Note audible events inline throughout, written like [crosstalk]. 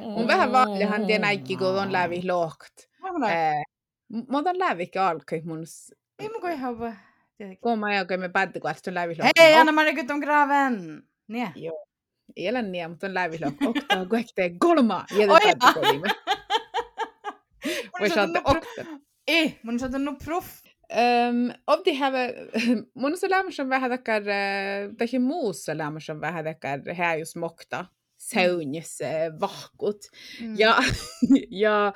Mun vähän vaalehan tie näikki, kun on lävi lohkt. Mä otan lävikki alkoi mun... Ei mun kuin ihan vaan. Kun mä ajan, me päätti, kun on lävi lohkt. Hei, Anna Marika, on graven. Niin. Joo. Ei elä niin, mutta on lävi lohkt. Oktaa, kun ehkä kolmaa. Oi, Jätä päätti, [laughs] Voi saada okta. Ei, mun on saanut proff. Um, om det här mun så lämmer som vähän dakar det är mus så lämmer som vähän dakar här just mokta säunjes vahkut Mm. ja [laughs] ja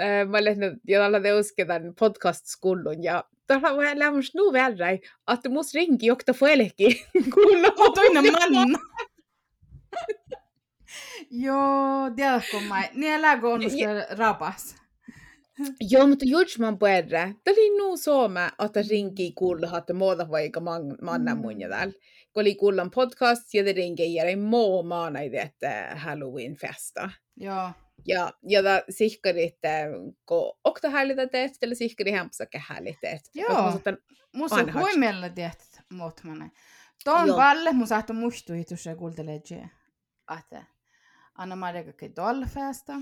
äh, mä olen ja alla det usketan podcast skullun ja. Tällä vähän lämmäs nu värre att du måste ringa jokta fueleki kuulla Toinen manna. Joo, tiedätkö mä, niin elääkö on se rapas. [laughs] Joo, mutta just man börja. Det är nog så med att det ringer kuulla det måda vaikka man manna mun ja täällä. Kun oli kuullan podcast ja ringer ja ei moo maana i det Halloween festa. Joo. Ja ja da sihkarit ko okta häälitä teet, eller sihkari hempsake häälitä teet. Joo. Musta on huimella tiedät, muut manen. Ton Joo. palle mun saattu muistui tuossa kuuntelee je. Att Anna Maria kai tuolla festa.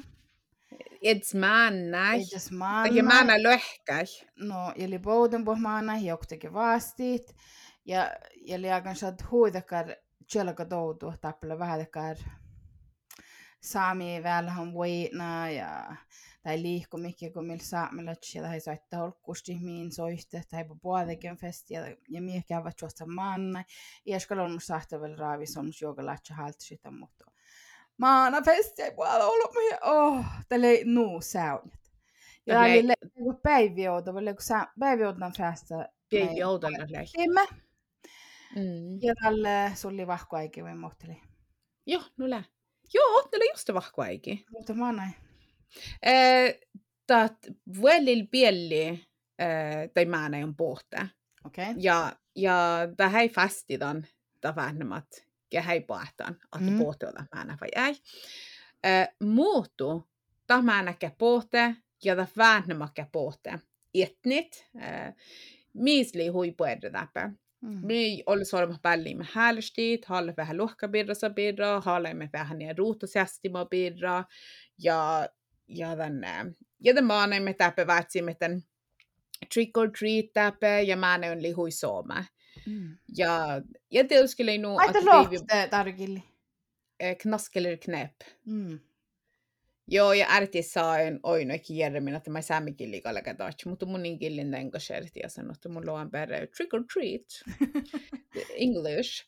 Eds männä. Ei jas Ja maana. männä löhkäis. No, eli bouden pohmaana, jokteki vastit. Ja, ja liakan saat huidakar tjelka toutu, tappele vähädekar saami välhän voina ja tai liikku mikä kun millä saamelat ja tai soittaa holkkusti miin soiste tai på puoleken festi ja, mikä käyvät juosta maanna. Ja skal on sahta vielä raavi sonus joka latcha halt sitä mutta. Maana festi ei puolella ollut mihin. Oh, tälle ei nuu säunet. Ja Tälle ei- tälle ei päiviouta, vai päivioutan festa. Ei joutella läh. Timme. Mm. Ja tälle sulli vahko aikin vai mohteli. Joo, no lä. Joo, oli just det vahkuaikin. Mutta mä näin. Eh, tat välil pielli eh, tai määnä on pohta. Okei. Okay. Ja, ja här fastidan da värnamat ja hei pohtaan, att Mm. mm. pohtaa määnä vai ei. Muutu da määnäkä pohta ja da värnamakkä pohta. Etnit, eh, miisli huipuerda läpä. Mm. Me oli sorma pälli med häälstit, halle vähän lohkabirra sa birra, halle vähän ja ruutosjästima birra, ja, ja eh, ja den maana me täpä vätsimme den trick or treat täpä, ja maana on lihui sooma. Mm. Ja, ja tietysti nu Aita att lohte tarkilli. eh, knaskeller knäpp. Mm. Joo, ja ärti saa en oinoikin järjemmin, että mä säämikin liikalla katsoa, mutta mun inkillin den engasherti ja sanoi, että mulla on perä trick or treat. [laughs] English.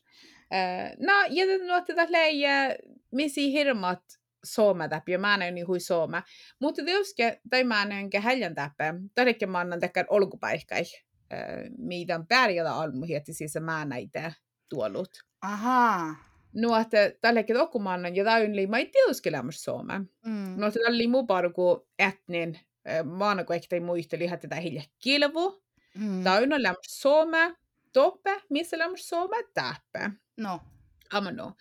Uh, no, ja nu että läjä, misi hirmat sooma täppi, ja mä näin niin hui sooma. Mutta tietysti, tai mä näin kehäljan täppi, tärkeä mä annan tekään olkupäihkäi, pärjätä almuhietti, siis mä näitä tuolut. Aha. No, että tälläkin okkumannan, ja tämä on liimaa ei lämmössä sooma. Mm. No oli muu parku ätnin maana kun ehkä ei muisteli, että tätä hilja kilvu. Mm. Tämä on lämmössä sooma, toppe, missä lämmössä sooma, täppä. No. Amano.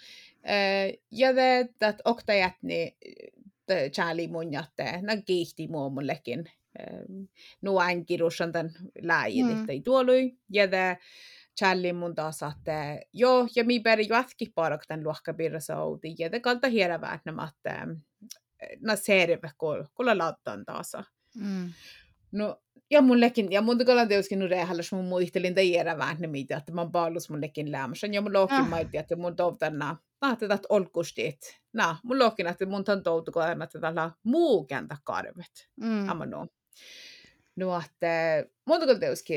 Ja det, että okta ätni, tjäli mun jätte, nä kiihti muu mullekin. Nu änkirussan tämän läjit, Mm. että ei tuolui. Ja det, tjäli mun taas, että joo, ja mi peri jatki parak tämän luokkapirra saudi. Ja det kalta hiera väärnämä, että na serve, kun lattan taas. Mm. No, ja mullekin, ja mun tukalla tietysti nu rehallas mun muistelin tai iera vähän mitä, että mä paalus mullekin lämmössä. Ja mun lohkin Ah. maitti, että mun tovtanna, nah, tätä olkustit. Nah, mun lohkin, että mun tan toutu, kun aina tätä muu käntä karvet. Mm. Amma no. No, että mun tukalla tietysti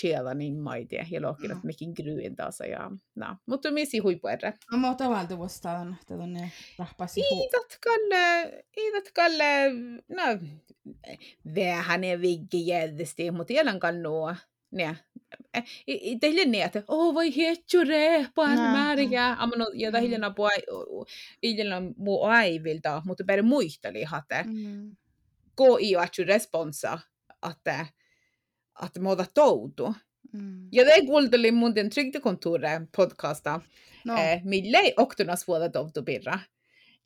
chiela niin maitti, ja lohkin, Mm. mikin gryin taas. Ja, nah, mutta misi huipuerre. No mä otan valta vastaan, että tonne rahpasi huu. Iidatkalle, iidatkalle, no, vähän ja viggi jädesti, mutta jäljän kannua. Nää. Teille niin, että oh voi pahan Nää, määriä. Amma no, ja Mm. tahille apua, iljellä muu aivilta, mutta per muisteli hatte. Mm. Gå i och responsa, att, att måda toutu. Mm. Ja det kuulteli mun den trygdekontoret podcasta. No. Eh, millä ei oktunas vuoda tovtu pirra.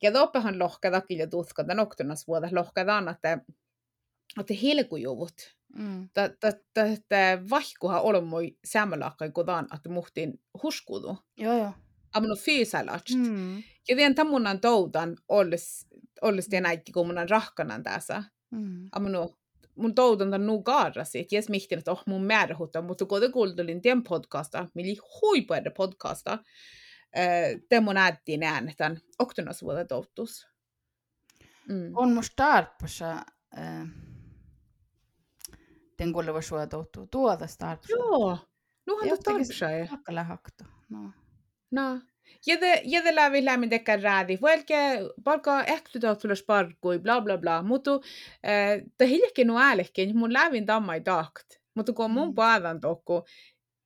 Ja toppahan lohkada kyllä tutka, tämän oktunas vuoda lohkadaan, että, että hilkujuvut. Mm. Tämä vaihkuha oli moi saamalaakkai kodan, että muhtiin huskudu. Joo, joo. Amma no fyysalast. Mm. Ja tien tammunan toutan ollis, ollis tien äikki, kun mun rahkanan tässä. Mm. Amma no, mun toutan tämän nuu kaarasit. Jes mihtin, että oh mun määrähutta, mutta kun te kuultelin tien podcasta, mili huipuerde podcasta, te mun äättiin äänetän, oktunas vuotta touttus. Mm. On musta tarpeessa, äh, den kuulle var suoja touttuu tuota tarpeessa. Joo, nuhan tuot tarpeessa. Hakkala hakto, no. No, Jede, jede lävi lämmin tekkä räädi. Vaikka palka äktytautulas parkkui, bla bla bla. Mutta äh, ta hiljakin nu äälekin, mun lävin tammai takt. Mutta kun mun paadan tokku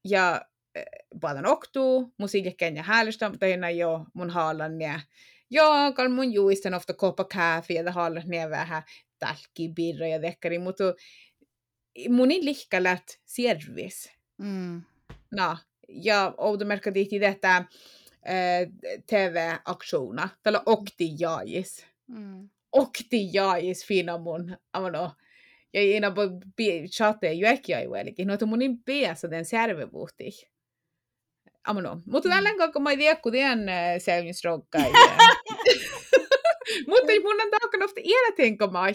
ja äh, paadan oktuu, mun siljakin ja häälistä, mutta hinna jo mun haalan ja Joo, kan mun juisten ofta koppa kaffe ja haalan ja vähän talkibirra ja dekkari, mutta mun ei lihkalät servis. Mm. No, ja outomerkka tihti tätä TV-aktioner. Tällä okti jaajis. Mm. Okti jaajis fina mun. Amano. Ja ina på chatte ju äkkiä ei välikin. No mun niin peässä den servevuhti. Amano. Mutta tällä koko mä tiedä, kun tien säymisrokka. Mutta mun on taakka ofta iällä tenka mai.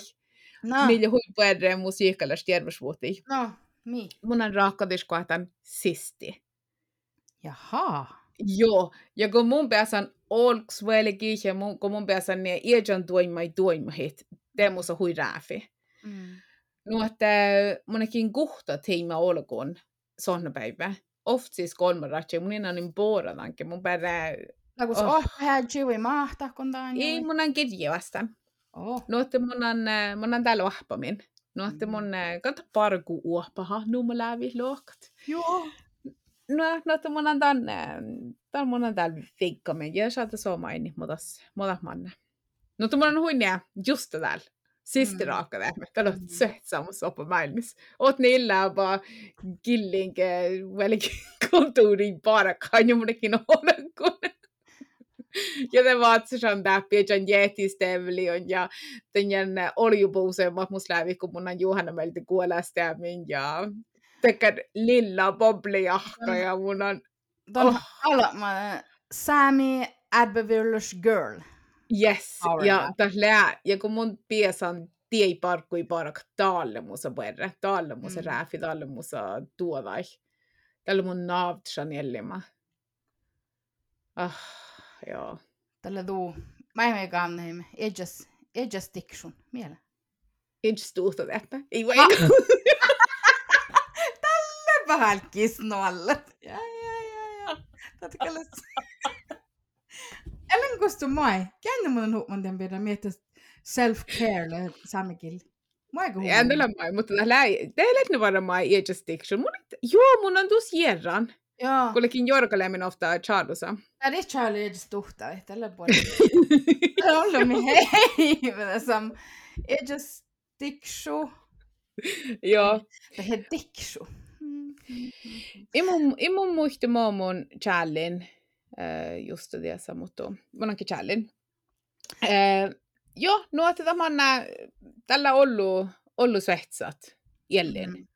No, Millä huippuedre musiikkalais terveysvuhti. no, mi. Mun on raakkatis sisti. Jaha. Joo, ja kun mun päässä on olks velki, ja mun, kun mun päässä on niin iäjän tuimai tuimahit, teemussa hui rääfi. Mm. No, että monekin kuhta teima olkoon sonnapäivä. Oft siis kolme ratsia, mun on niin boradanke, mun perä... Lagu se Oh. hää jiwi mahta, kun tää on Ei, mun on kirje vastaan. Oh. No, että mun on, mun on täällä vahpamin. No, että mun äh, kanta parku uopaha, nu mä lävi luokat. Joo. No, no, että mun on tän, äh, tän mun on täällä viikkamin. Ja saata soma inni, mutas, mutas manna. No, että mun on huinia just täällä. Siste Mm. raaka lähme. Täällä on Mm. söht samassa oppa maailmassa. Oot niillä vaan killinke, välikin kontuuriin parakaan, ja munnekin on kun. Ja te vaatsisan täppi, että on jätistävlion ja tämän oljupuusemmat mus lävi, kun mun on Juhana meiltä kuolästämin ja tekee lilla bobliahka ja mun on Ton Oh. alla, mä, Sami Adbevirlus Girl. yes. Power Ja, lää, ja kun mun pies on tiei parkkui parak taalle musa perre, taalle musa Mm. rääfi, taalle musa tuodai. Tällä mun naavtsan jäljemä. Ah, joo. Tällä tuu. Mä en mene gamneim. Edges, edges diction. Miele. Inte stort att äta. Ei voi. [laughs] Vähän kisnoalle. Ja, ja, ja, ja. Tätä kyllä. [laughs] Ellen kostu mai. Känne mun huuman den bidra miettä self-care samikil. Mä eikö Ja tällä mai, mutta tällä ei, teillä ei varmaan ei just diction. Mun, joo, mun on tuossa jerran. Joo. Kullekin jorkalemin ofta chardusa. Tää ei Charlie edges tuhtaa. Tällä puolella. On ollut hei. Men som edges dikshu. joo. Det här dikshu. Imun, imun muisti maamun challin. Uh, just det mutta mun onkin challin. Uh, joo, että tämä on nää, tällä ollut, ollut svetsat jälleen.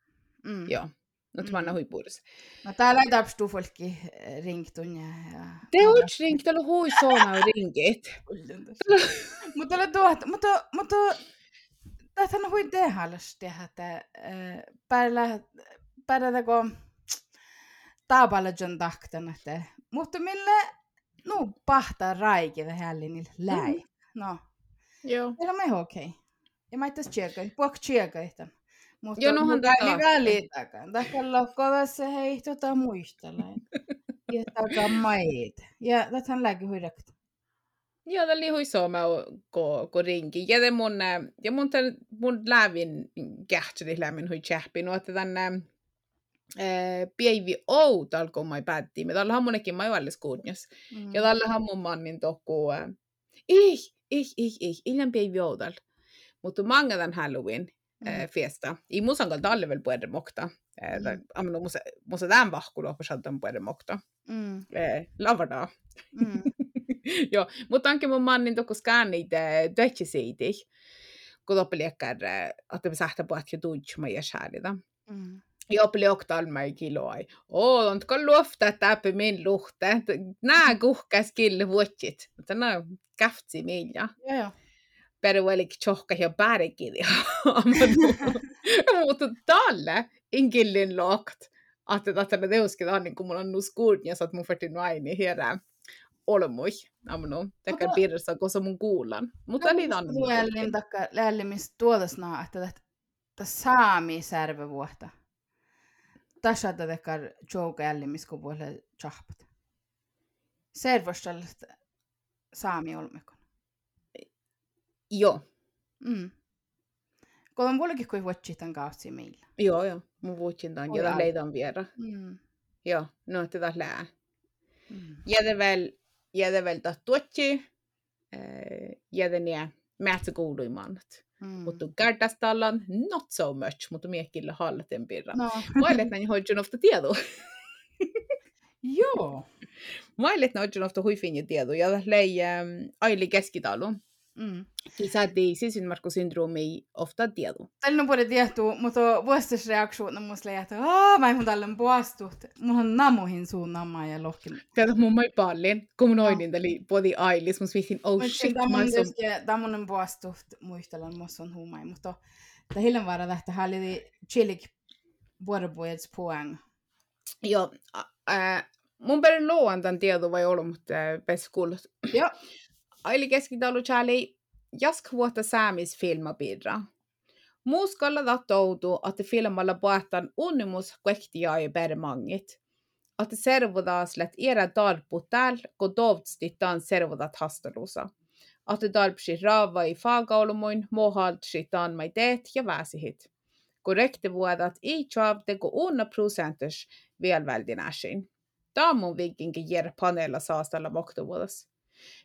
Mm. Joo. No tämä on Mm. huipuudessa. No täällä ei tapahtuu folkki ringtun ja... ja Te oot ringt, täällä hui sooma ringit. mutta oli tuot, mutta, mutta tähän hui tehallas tehdä, että päällä, päällä kun taapalajan takten, että mutta millä nu pahtaa raiki tähän niin läi. No, Joo. Meillä me okei. Ja mä itse tsiekään, puhuk tsiekään. Mutta Joo, nohan mutta tätä- liikaa liittääkään. Tähän lokkovassa hei tota muistella. Ja takaa maid. Ja tähän lääke huidakta. Joo, tällä hui sooma ko, ko ringi. Ja, te mun, ja mun, mun lävin kähtseli lämmin hui tjäppi. No, että tänne pieivi outal, kun mä päättiin. Me tällä hammonekin mä juollis kuudnjas. Mm. Ja tällä hammun mannin tohku. Äh, ei, ei, ei, ei, illan pieivi outal. Mutta manga tän Halloween äh, fiesta. I musan kalta alle vel puede mokta. Mm. mm. Musa, musa tämän vahkulo, kun shaltan puede mokta. Mm. Äh, lavadaa. Mm. Joo, mutta onkin mun mannin toku skannit töitsisiiti. kun oppeli ekkär, että me sähtä puhutkin tuutsumaan ja säälitä. Mm. Ja oppeli oktalmai kiloi. Oo, on kun luofta, täppi min luhte. Nää kuhkäs kille vuotsit. Mutta no, käftsi minja. Joo, joo. Peru eli tjohka ja bärikin. [laughs] [laughs] Mutta tälle inkillin lokt. Att että ne teuskin on niin kuin mulla on nuskuun ja sä oot mun färtin vaini hierä olmui. Tekee Mutta- piirissä, kun se mun kuulan. Mutta niitä on. Lällin takka, lällin tuotas naa, että tämä saami särve vuotta. Tässä tätä tekar jouka ällimis, kun puhulle chahpat. Servostallista saami olmekon. Joo, Mm. Kun on mullakin kuin vuotsi tämän kautta meillä. joo, joo. Mun Oi, jota ai. leidon viera. Mm. Joo, no tätä lää. Mm. Jäde väl, jäde väl tuotsi. Jäde nää määtsä kuuluimannat. Mm. Mutta kärtästallan not so much, mutta miekille hallaten pirra. No, Mä olet näin hoidun ofta tietoa. [laughs] joo. Mä olet näin hoidun ofta huifin tietoa. Ja lei ähm, aili keskitalu. Mm. Kisati sisinmarkkusyndroomi ofta tietoa. Tällä on puhuta tietoa, mutta vuostusreaktiona musta leiät, että aah, mä en tällä puastut. Mulla on namuhin suun ja lohkin. Tätä mun mai paljon, kun mun oidin, eli podi ailis, mun viitin, oh shit, tämä mä on oon tietysti tämmöinen puastut muistellaan, musta on huumai, mutta tämä hiljan vara tähtä häli chillik vuoropuhets poäng. Joo, mun perin luon tämän tiedon vai ollut, mutta äh, pes kuulut. Joo. Aili keskitalu tjäli jask vuotta säämis filmapidra. Muuskalla tattoutuu, että filmalla puhutaan unnimus kuektia ja permangit. Että servodaas let era darpu täällä, kun tovtstitaan servodat hastelusa. Että darpsi raava i faagaulumoin, mohaltsi mai teet ja väsihit. Korrekte vuodat ei tjavte kun unna prosentus vielväldinäsin. Tämä on mun viikinkin jär paneella saastalla moktovuodas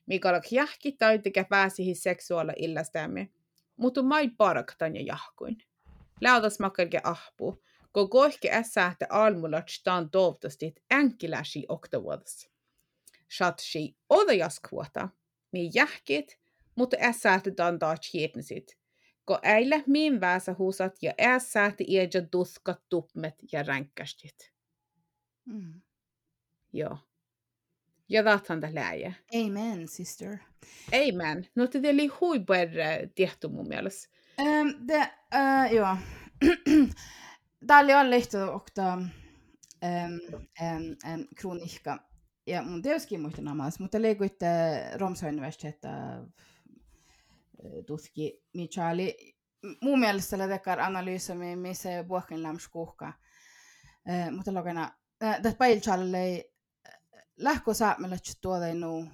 mikä on jähki tai tekee pääsihin seksuaali illastämme. Mutta mai paraktan ja jahkuin. Läutas makkarke ahpu, kun kohke ässä, että almulotstaan toivottavasti änkiläsi oktavuodas. Shatsi oda jaskvuota, mi jähkit, mutta ässä, että tämän taas hietnisit. Kun äillä min väsä huusat ja ässä, että iedä duskat tupmet ja ränkkästit. Mm. Joo. Ja tahtan tämä läjä. Amen, sister. Amen. No det oli huiper tehty mun mielestä. Um, det, uh, joo. Tämä oli alle lehto okta um, en, en kronikka. Ja mun teoskin muista namas, mutta leikuitte Romsa universiteetta tutki Michali. Mun mielestä tällä tekar analyysämi, missä vuokin lämskuhka. Uh, mutta lokana, uh, tässä päilchalle lähkö saamella tuoda nu.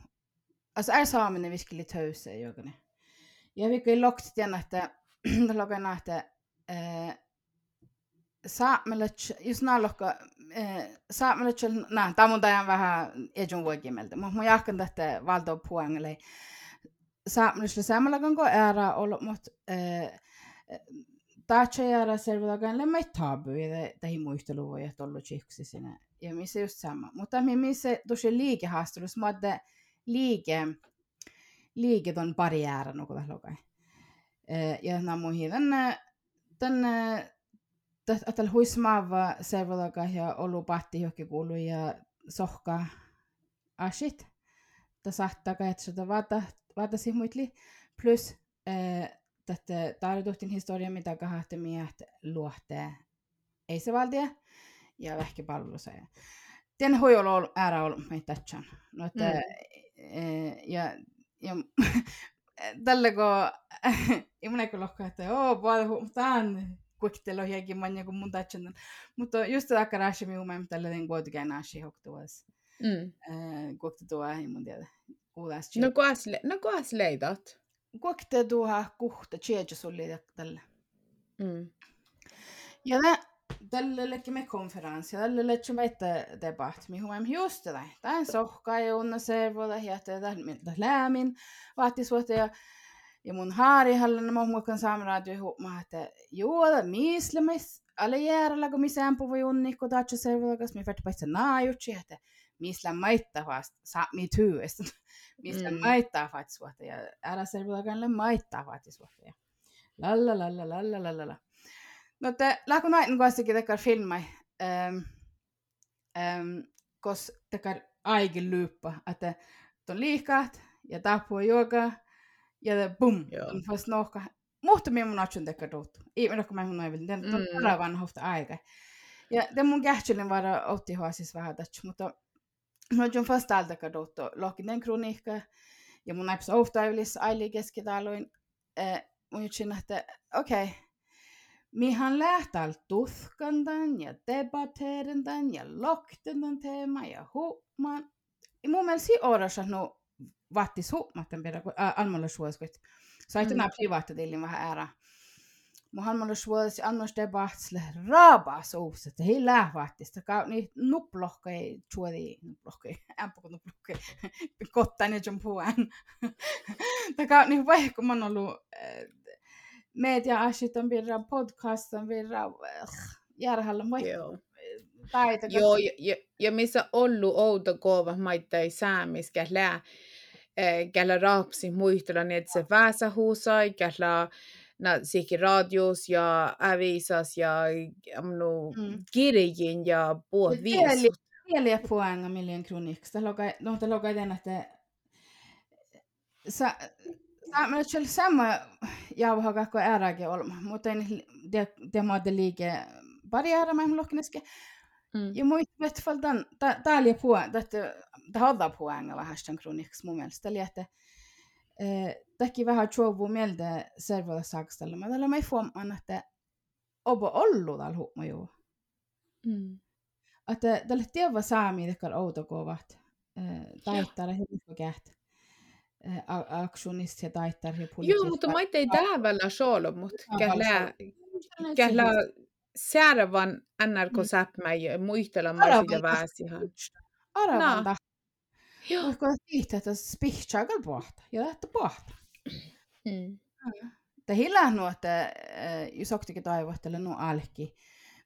Alltså är saaminen viskeli töyseen jokane. Ja vi kyllä lokti tiedä, että lokana, että saamella, just nää lokka, saamella, nää, tämä on tämän vähän ejun voikimeltä, mutta mun jahkan tästä valtoa puangelle. Saamella saamella kanko ära ollut, mutta Taatsa jäädä selvitäkään mai tabu ja tähän voi että ollut chiksi sinne. Ja missä just sama. Mutta missä tosi liikehaastelussa, mä että liike, liike ton barriären och det lokai. Ja nämä muihin tänne, tänne, tällä huismaava servolaka ja ollut patti johonkin kuulu ja sohka ashit. Tämä saattaa että sitä vaata, vaata muitli. Plus, tätä tarjotuhtin historia, mitä kahahti miehet luohtee ei se valtia ja vähki palvelusa. Tien hoi ollut äärä ollut meitä tätsän. No, että, mm. ja, ja [laughs] tällä kun [laughs] imune kun lohkaa, että joo, paljon tämän kuiktelo hiekin manja kuin mun tätsän. Mutta just tätä karassi minun mielestä tällä den kuitenkin nasi hoktuas. Mm. Kuikta tuo ei mun tiedä. Kuulas. No kuas, le- no kuas leidat? Kuikta tuo kuhta, tjeja sulli tällä. Mm. Ja det, tällä lekki me konferenssi, tällä lekki me että debatt, mi huomioon just det. Tämä on sohka ja unna servoda ja tämä lämmin vaattisuutta ja ja mun haari hallan mä muokan saamradio huomaa, että joo, mislemis, alle järjellä, kun misään puhui unni, kun taatsa servodakas, mi färti paitsa naajutsi, että misla maittaa vasta, saa mi tyystä, [laughs] misla Mm. maittaa vaattisuutta ja älä servodakanle maittaa vaattisuutta. Lalla, lalla, lalla, lalla, lalla. No te, lähkö näin kuitenkin tekar filmai, um, um, kos tekar aikin lyyppa, että on liikat ja tapua joka ja det bum, on fast nohka. Mutta minä mun atsun tekar tuuttu. Ei minä kun mä mun noin, den on Mm. para vanhofta aika. Ja den mun kähtselin vara otti siis vähän tätä, mutta mä oon fast tekar tuuttu. Lohkin den kroniikka ja mun näips ofta ylis aili keskitaloin. Eh, mun jutsin, että okei, okay, Mihan lähtää tuhkantan ja debatteerentan ja loktentan teema ja huumaan. Mun mielestä si orassa no vattis huumatten perä, kun almalla suoskut. Saitte Mm. nää privaatta tillin vähän ära. Mun almalla suos annars debattsle rabas uus, että hei lähvattis. Taka niin nuplohkei tuodi nuplohkei, [laughs] ämpä kun nuplohkei. [laughs] Kottainen jom puan. [laughs] Taka niin vaikka mä oon ollut äh, media-asioiden virra, podcastin virra, järjellä moi Joo. taita. Joo, ja, ja, ja missä ollut outo kova maittai saamis, kählää, eh, kählää raapsi muistella, niin että se väsä huusai, kählää na sikin radios ja avisas ja no, Mm. kirjin ja puhut Ja viisut. Neljä poänga miljoon kroniksta. No, te logai den, että sa, sa, är samma jag har gått och äraga olma, mutta en det det måste ligga barriärer med lokneske. Mm. Ja muist vet fall den täällä på että det hade poänga vähän sen kroniks mun mielestä. Eli että eh, teki vähän chuovu mieltä servoilla sakstalla. Mä tällä ei huomaan, että obo ollut täällä huomaa joo. Mm. Että tälle tiedä saami tekar outokovat. Taittaa hyvin käht. Aktionist ja taittaa ja Joo, mutta mä ei täällä solo, mutta kählää, kählää säärävän NRK-säppmä ja muistella sitä väsihan. Aravan da. Joo. Mutta kun tiihtää, että spihtsaakal pohta. Ja lähtö pohta. Mm. Det hilla nu että ju soktikin toivottele nu alki.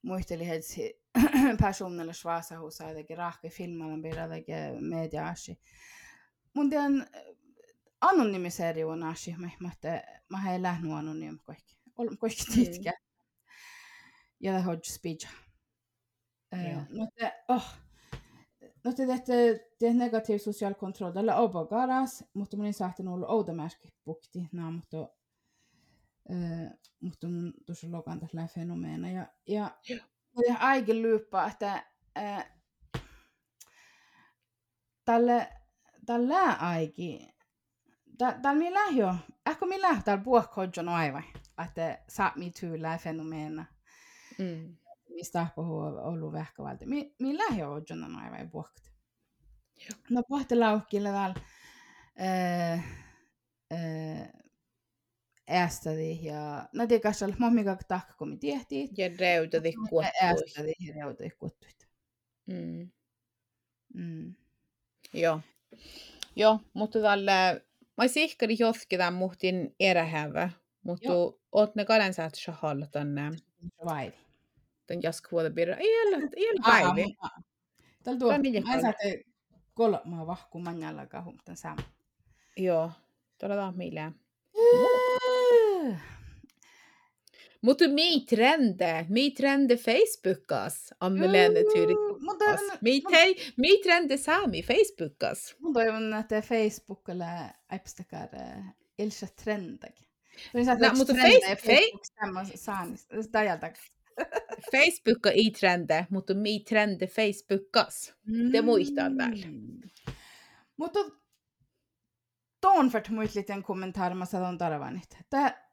Muisteli hetsi [clears throat] personelle svasa hos jotenkin rahke filmalla bira jotenkin media-ashi. Mun tiedän anonymiseri on ashi, mä että mä ei lähnu anonym kaikki. Olemme kaikki titkä. Ja det har speech. No te, oh. No te teette te negativ social kontroll, tällä obagaras, mutta mun ei saattanut olla outomärki bukti, nää, mutta mutta mun tuossa lokan tässä fenomeena. Ja, ja, ja aikin lyyppä, että äh, tälle, tälle aiki, tällä mi lähjö, ehkä mi lähjö tällä puhkodjon aivan, että saa mi tyylää fenomeena Mm. mistä puhuu ollut vähkävalta. Mi, mi lähjö odjon on aivan puhkt. No pohtelaukkille täällä äh, äh, äästädi ja no tiedä kanssa mä mikä takka kun me tiehtiin. Ja reutati kuottui. Äästädi ja reutui kuottuit. Mm. Mm. Joo. Joo, mutta tällä, mä sihkari jotkita muhtin erähävä, mutta oot ne kalen saat shahalla tänne, Vaivi. tän jaskuvuoda pirra. Ei ole, ei ole päivi. Tällä tuo, on niin mä saatte kolmaa vahku manjalla kahum tämän saman. Joo, tuolla meillä. Mutta mi trende, mi trende Facebookas, ammelen Mutta tyyrikas. Mi, tei, mi trende saami Facebookas. Mun toivon, että Facebookilla äpstakar ilsa trendakin. No, mutta trendejä Face- Facebook saanista. Sitä ajalta. Facebookka ei trende, mutta mi trende Facebookas. Det muistaa täällä. Mutta tuon för muut liten kommentar mä sanon tarvanit. Tää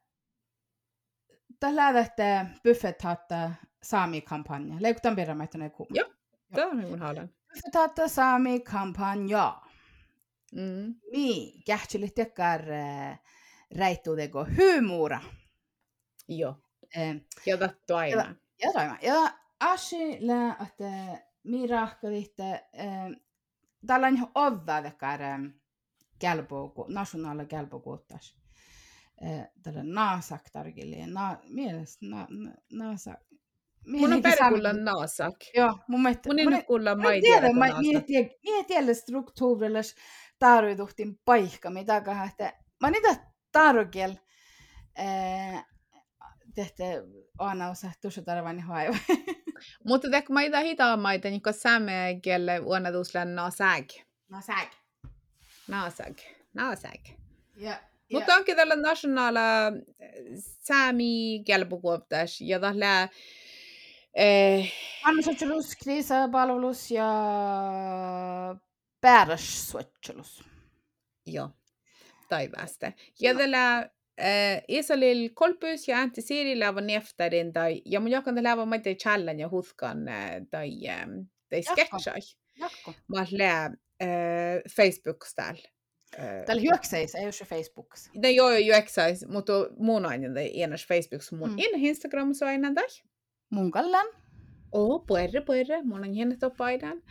Tällä lähdette Buffett hatta Saami-kampanja. Leikutan pirra mä tänne kuuma. Joo. Tämä on minun haalan. Buffett hatta Saami-kampanja. Mm. Mi kähtsili tekkar räittuudeko hymuura. Joo. Eh, Ja tattu aina. Ja toima. Ja Ashi lä, että mi rahkalitte, tällä on ovva vekkar kelpoku, nationaala kelpokuuttas. Tällä naasak tarkille, na, mielestä na, na, naasak. Mun on perkulla naasak. Joo, mun mielestä. Mun ei kuulla Mä mai tiedän, tiedä mä naasak. mie tiedä struktuurilla tarvituktin paikka, mitä kahta. Mä niitä tarkel, tehty aina osa tuossa tarvani haiva. [laughs] Mutta tek mä itä hitaamaita, niin kuin säme kielle vuonna tuossa nasäg. Nasäg. Nasäg. Nasäg. Ja, Mutta onkin tällä nationaala sami kelpokuoptas ja tällä Annosotselus, kriisapalvelus ja päärässuotselus. joo, taivaasta. Ja tällä eh, Israelil kolpus ja Antti Siiri läävän neftarin tai ja mun jakan läävän mä tein challenge ja huskan eh, tai tai sketchai. Mä lää eh, Facebook-stäällä. Tällä hyökseis, ei ole se Facebookissa. No joo, joo, exercise, mutta muun aina enäs Facebooks mun Mm. in Instagram så aina tai. Mun kallan. Oo, puerre, puerre, mun on hieno topaidan.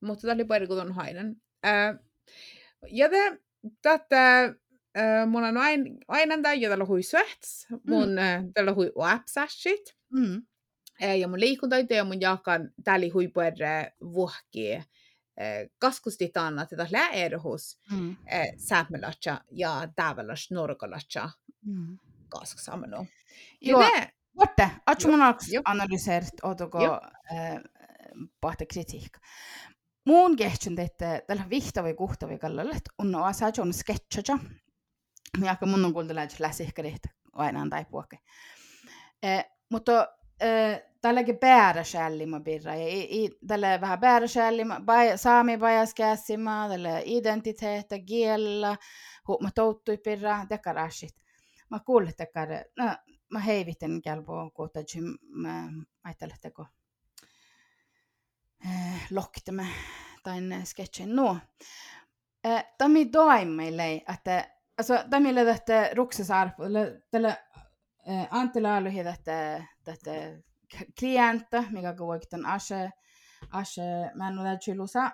Mutta tämä oli puerre kun on hainan. Äh, ja te, tätä, äh, mun on aina, tai, ja tällä hui syöts, mun äh, tällä hui websashit. Mm. Äh, ja mun liikuntaita ja mun jakan täli hui puerre kaskusti annat että lä är hos mm. eh, säpmelatcha ja dävelas norgolatcha mm. kask sammen no. Joo. Voitte, atsumunaks analyseerit otuko eh, pahte kritiikka. Muun kehtsyn, että tällä vihtavi kuhtavi kallalle on osa on sketchaja. Ja kun mun on kuultu lähtö läsihkärit aina antaa puhukke. Eh, mutta eh, tälläkin pääräsällimä pirra. Ja i, i, tällä vähän pääräsällimä, saami pajas käsimä, tällä identiteettä, kielellä, huoma touttui pirra, tekarasit. Mä kuulin tekare, no, mä heivitten kelpo kuutajim, mä ajattelen teko eh, loktamme tain sketchin nuo. Eh, Tämä doin meille, että alltså, että ruksasarpo, eller tällä eh, Antila aluhi että että klientta, mikä kuitenkin ase ase männu chilusa.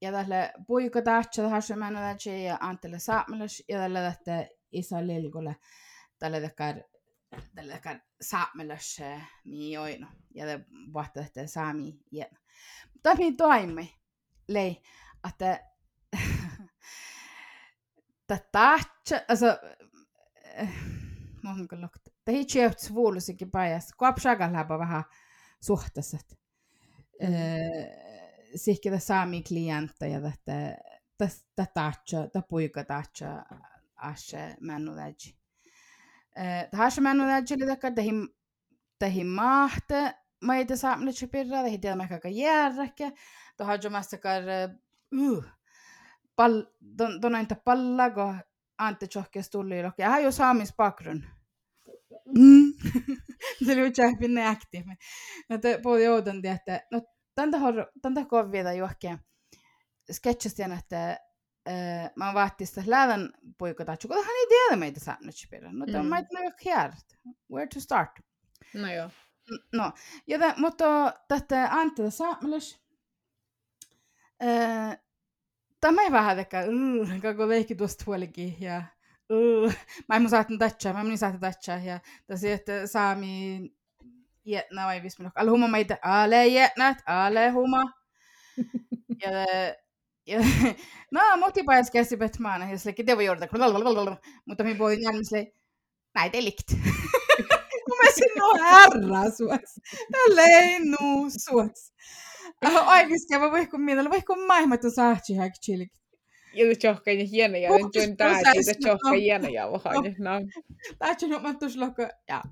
Ja tälle puika tahtsa ase männu ja Antila saamelash ja tälle että iso lilkulle tälle takar tälle takar saamelash mi oino ja det vahta että saami ja Tämä toimi lei että tahtsa alltså Mä kyllä Det är köpt svålusikin pajas. Kuapsaga läpä vähän suhtaiset. Sikki saami klienta ja tätä tätä tahtsa, tätä puika tahtsa ashe männu täji. Tähässä männu täji oli täkä tähin tähin mahte. Mä ei tässä saamne chipirra, tähin tiedä mä kaka järräkkä. Tähän jo mastakar uh pal, don, don inte palla go ante tjohkes tulli ja hän jo saamis bakgrunn. Mm. [laughs] se oli utsa pinne akti. No te puhuin joudan että no har tanta kovia johonkin sketchistä että äh, mä vahtista lävän poika tatsu, kun hän ei tiedä meitä säännötspirra. No tämä Mm. mm. ei kjärt. Where to start? no joo. No, ja tä, mutta tätä Antti Saamelas, tämä ei vähän tekä, kako leikki tuosta huolikin, ja mä mun saatan tatsaa, mä en mun saatan tatsaa, ja tässä että saami jätnä vai vismi nok, alle huma meitä, ale jätnät, ale huma, ja ja [laughs] no, motipajas käsi betmaana, ja te voi jouduta, mutta minä jäädä sille, näitä ei likt. [laughs] Mä sinun herra suots. Tällä ei nuu suots. Oikeasti mä voin kun maailmat on saatsi häkchilik. Ja tjohka ja hieno ja Fokus on tää siitä tjohka no. hieno ja vähän. No. Taatsi nyt mä tuossa lokko, ja.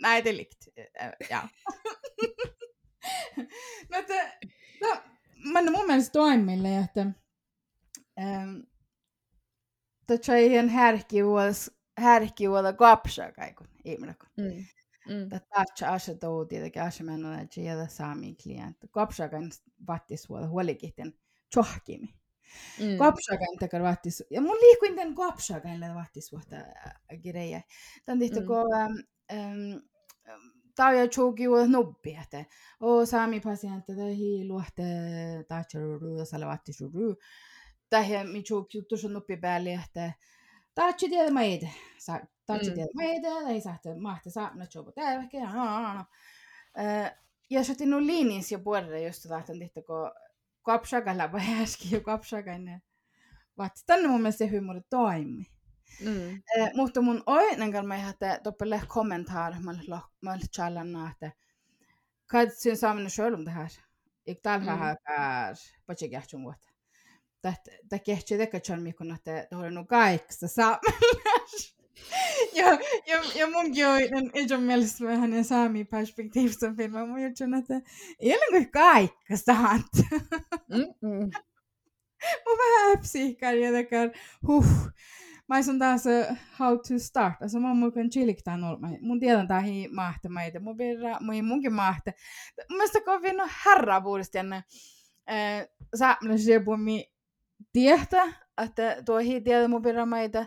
Näitä ei likt. Ja. [laughs] no, että, no, mä en mun mielestä toimille, että ähm, Tätä ei ihan härkivuodas, härkivuoda kapsa kaikun ihminen. Mm. Mm. Tätä asia tou tietenkin asia mä en ole tiedä saami klientti. Kapsakan vattis vuoda huolikihten tjohkimi. Mm. Kapsakan takar vattis. Ja mun liikuin tän kapsakan le vattis vuoda grejer. Tän tehty Mm. ko ähm, Tää ja tjoki vuoda nubbi, että o saami pasientti tai hiiluhte tai tjoruru sala vattis uru. Tähän mi tjoki juttu sun nubbi päälle, että Taatsi tiedä meitä. Taatsi Mm. tiedä meitä, ei saa mahti saamna tjobo täyväkin. Ja sitten liinis ja puolella just tahtan tehtä, kun kapsakalla vai äsken jo kapsakainen. Vaat, tänne mun mielestä se huumori toimi. Mm. Eh, mutta mun oinen kanssa että toppele kommentar mä challan että Vad syns samene sjøl om det her? Jeg tal Mm. her er på ikke gert om godt. Det det ikke det kan meg at det har gaik så sammen. [laughs] Ja, ja, ja mun jo den ikke melst med henne sami perspektiv som film. Man må jo kjenne at det er noe gaik sant. Mm-mm. [laughs] Mun vähän det kan huh. Mä sun taas uh, how to start. Alltså man mun kan chiliktaa nolla. Mun tiedän tää hi mahte meitä. Mun birra, mun munkin mahte. Mun mielestä kun vinno herra puolesta. Eh, saamalla se puhumi tietä, että tuo hi tiedä mun birra meitä.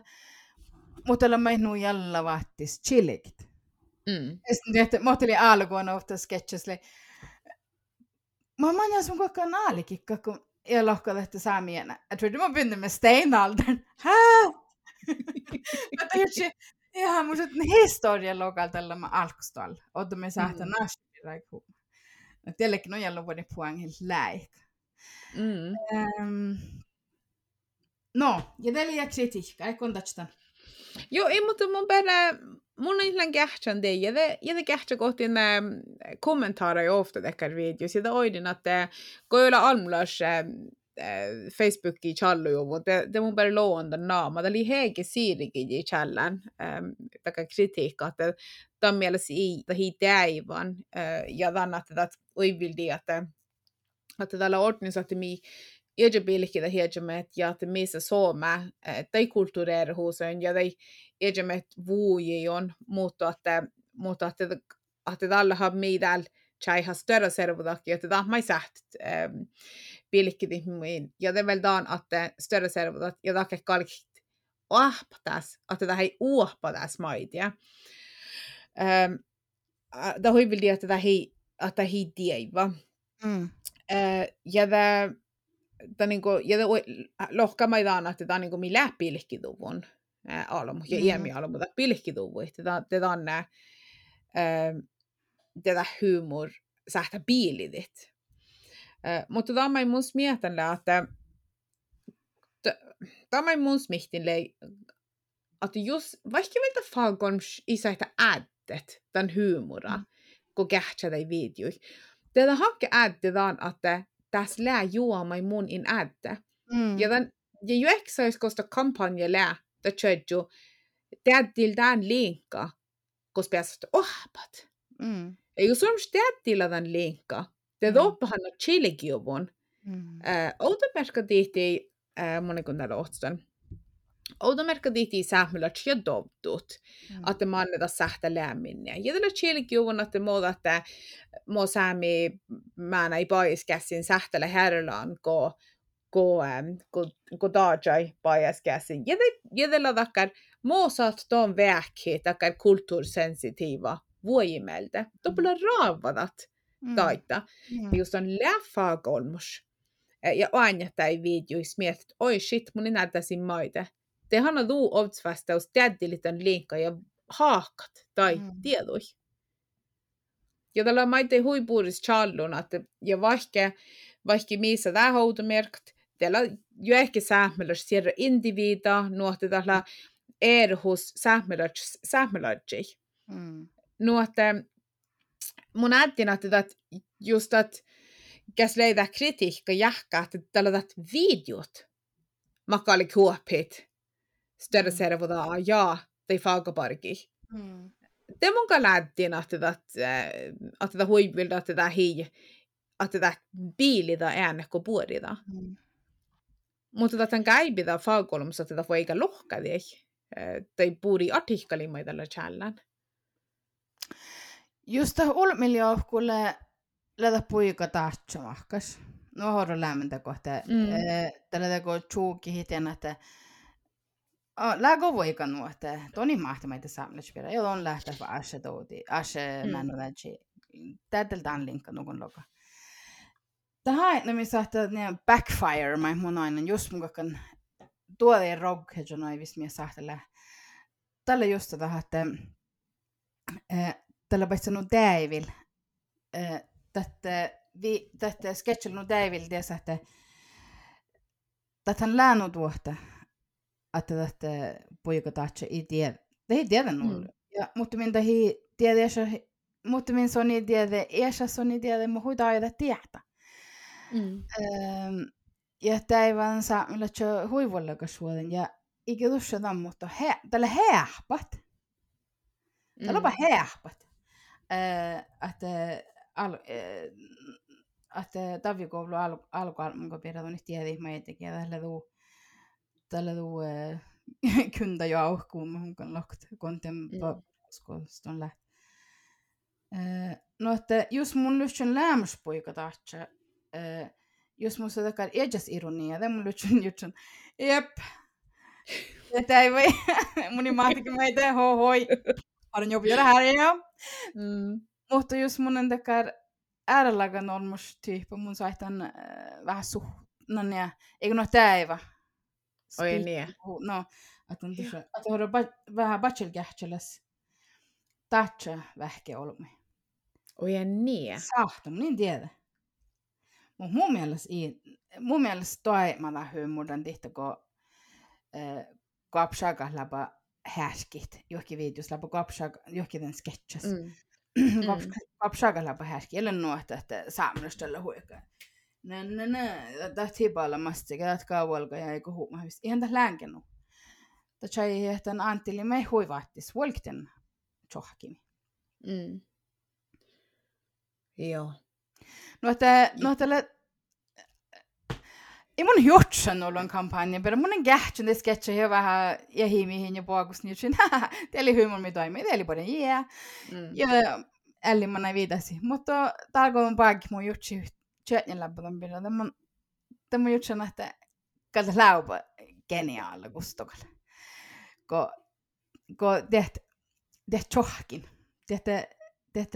Mutta meitä nuu jalla vaattis chilikit. Mm. Sitten mä olin alkuun ofta sketchesli. Mä manjan sun koko naalikikka, kun jag lockade efter samien. Jag trodde man började med steinaldern. Hää? Mä täysin [laughs] ihan mun historian lokalta mä alkustalla. Otta me saata Mm. nasti raiku. No tielläkin on jälleen vuoden puangin läik. Mm. Um, no, ja teillä jää kritiikka, ei kontakstan. Joo, ei, mutta mun perä, mun on ihan kähtsän det. Ja det kähtsä kohti ne kommentarer jo ofta dekkar videos. Ja det oidin, että kun ei ole almulas Facebookin challu jo, mutta det, mun perä loonda naama. Det oli hege siirikin i challan. Taka kritiikka, että tämän mielessä ei, että hii täivän. Ja tämän, että det oivildi, että että tällä ordnissa, että mi Iedä pilkitä hiedämet ja että missä Suome, tai kulttuureerhuusen ja tai iedämet vuojion, mutta että, mutta että, että tällä har meidän tjej har större servodakia, että tämä ei säht pilkiti min. Ja det väl dan att större servodat, ja det är kalkit ahpatas, että tämä ei. Det har väl det att det ei, att det ei dieva. Ja det ta niinku, ja te lohka maidaan, että tämä on niinku mi läpilkkituvun alamu, ja Mm. iemi alamu, tämä pilkkituvu, että tämä on nää, tätä humor, sähtä biilidit. Mutta tämä ei mun mietän, että tämä ei mun mietän, että jos, vaikka meiltä falkoms isäitä äädet tämän humora, Mm. kun kähtsä tai videoi, tätä hakke äädetään, että tässä lää juoma mun in äädä. Mm. Ja, den, ja ju exais kosta kampanja lää, da tjödju, tädil tämän linkka, koska päästä ohpat. Mm. Ja jos on tädillä tämän linkka, te Mm. doppahan on chiligiovun, Mm. automerkka tihti, monikun täällä ohtstan, automerkka tihti sähmillä tjödovtut, Mm. että mä annetaan sähtä lämminne. Ja tällä chiligiovun, että muuta, että mä säämi, mä näin paiskäsin sähtällä herrallaan, kun ko ko dajai bias gasin. Ja det ja det ladakar moosat ton väkki kultuursensitiiva vuojimeltä. Topla raavadat Mm. taita. Mm. Just on läffaa kolmus. Ja aina tai videois mietit, oi shit, mun näyttäisin maita. Tehän on tuu ovtsvastaus täddilitän linkka ja haakat tai Mm. tiedoi. Ja tällä maite huipuuris challun, että ja vaikka vaikka missä tämä houtomerkt, teillä jo ehkä sähmälös siellä individa, nuotte tällä erhus sähmälöjä. Mm. Nuotte mun ääntin, että just että käs leitä kritiikka jähkä, että tällä videot makalik huopit, större Mm. servoda ja tai fagaparki. Mm. Det mun lähdin, että että tätä huivilta, että tätä hii, että tätä biilida äänekko puolida. Mm. Mutta tätä käibida fagkolmassa tätä voi eikä lohkadi, tai puuri artikkelimaita tällä challan. Just det ulmiljohkulle lätä puika tahtsamahkas. No horro lämmintä kohta. Mm. Tällä teko tjuukki hiten, että Lägö voika nu, että toni mahti meitä saamnes vielä. Joo, on lähteä vaan ashe touti. Ashe Mm. männu tätsi. Tätältä on linkka nukun loka. Tähän, no missä että ne backfire, mä mun aina just mun kakan tuolle rog, että noin vis mies sahtele. Tällä just tätä, että eh, tällä paitsi nu Daivil. Tätä vi tätä sketchilla nu Daivil, tiesä, että tätä läänut vuotta. Että tätä poika tahtsa ei tiedä. Det ei tiedä nulle. Mm. Ja, mutta minä ei tiedä, mutta minä soni tiedä, iässä soni tiedä, mutta huita aida tietä. Mm. Ähm, ja päivän saamilla tjö huivullakas suolen ja ikä tuossa tämän, mutta he, tällä heähpat. Tällä onpa heähpat. Äh, että al, äh, että tavikoulu al, alkualman, kun pidät on nyt tiedä, mä ei tekee tällä tuu, tällä tuu äh, kyntä jo auhkuun, mä hunkan lokt, kontem Mm. on läht. Äh, no, että jos mun lyhtsän lämmäspoika tahtsa, äh, jos mun sitä kai edes ironia, det mun lyhtsän [laughs] jutsun, jep, Tätä ei voi, [laughs] mun imahtikin meitä hoi hoi. Olen jo vielä här ja. Mm. Mutta jos mun on takar äärellagan olmus tyyppi, mun saitan äh, vähän suhnan ja, eikö no täivä. Oi niin. No, että on tuossa, että on vähän bachelkähtseläs. Tatsa vähke olmi. Oi ja niin. Tiedä. Mut mun mielestä, mun mielestä toi mä lähdyn muuten tihtä, kun äh, kapsaka läpä härskit. Johonkin viitus läpä kapsaka, johonkin den sketches. Mm. [clears throat] Mm. Kapsaka läpä härski. Eller nuotta, että saamelaisella huikaa. Nä, nä, nä. Tämä tipalla masti, että kaualka ja eikä huuma. Ihan tässä länkenut. Tämä ei että Anttili me huivaattis. Volkten tjohkimi. Mm. Joo. No, että, no, että ei mun juotsan ollut en kampanja, pero [laughs] mun en kähtsyn des sketcha ja vähän ja hiimihin ja puakus niin jutsin, te oli hyvin mi toimi, te oli paljon jää. Mm. Ja älli mä näin viitasi, mutta täällä on paikki mun jutsi tjötjen läppötön pidä, tämä mun jutsan, että kalta läupä geniaalla kustokalle. Ko, ko teht, teht tjohkin, teht, teht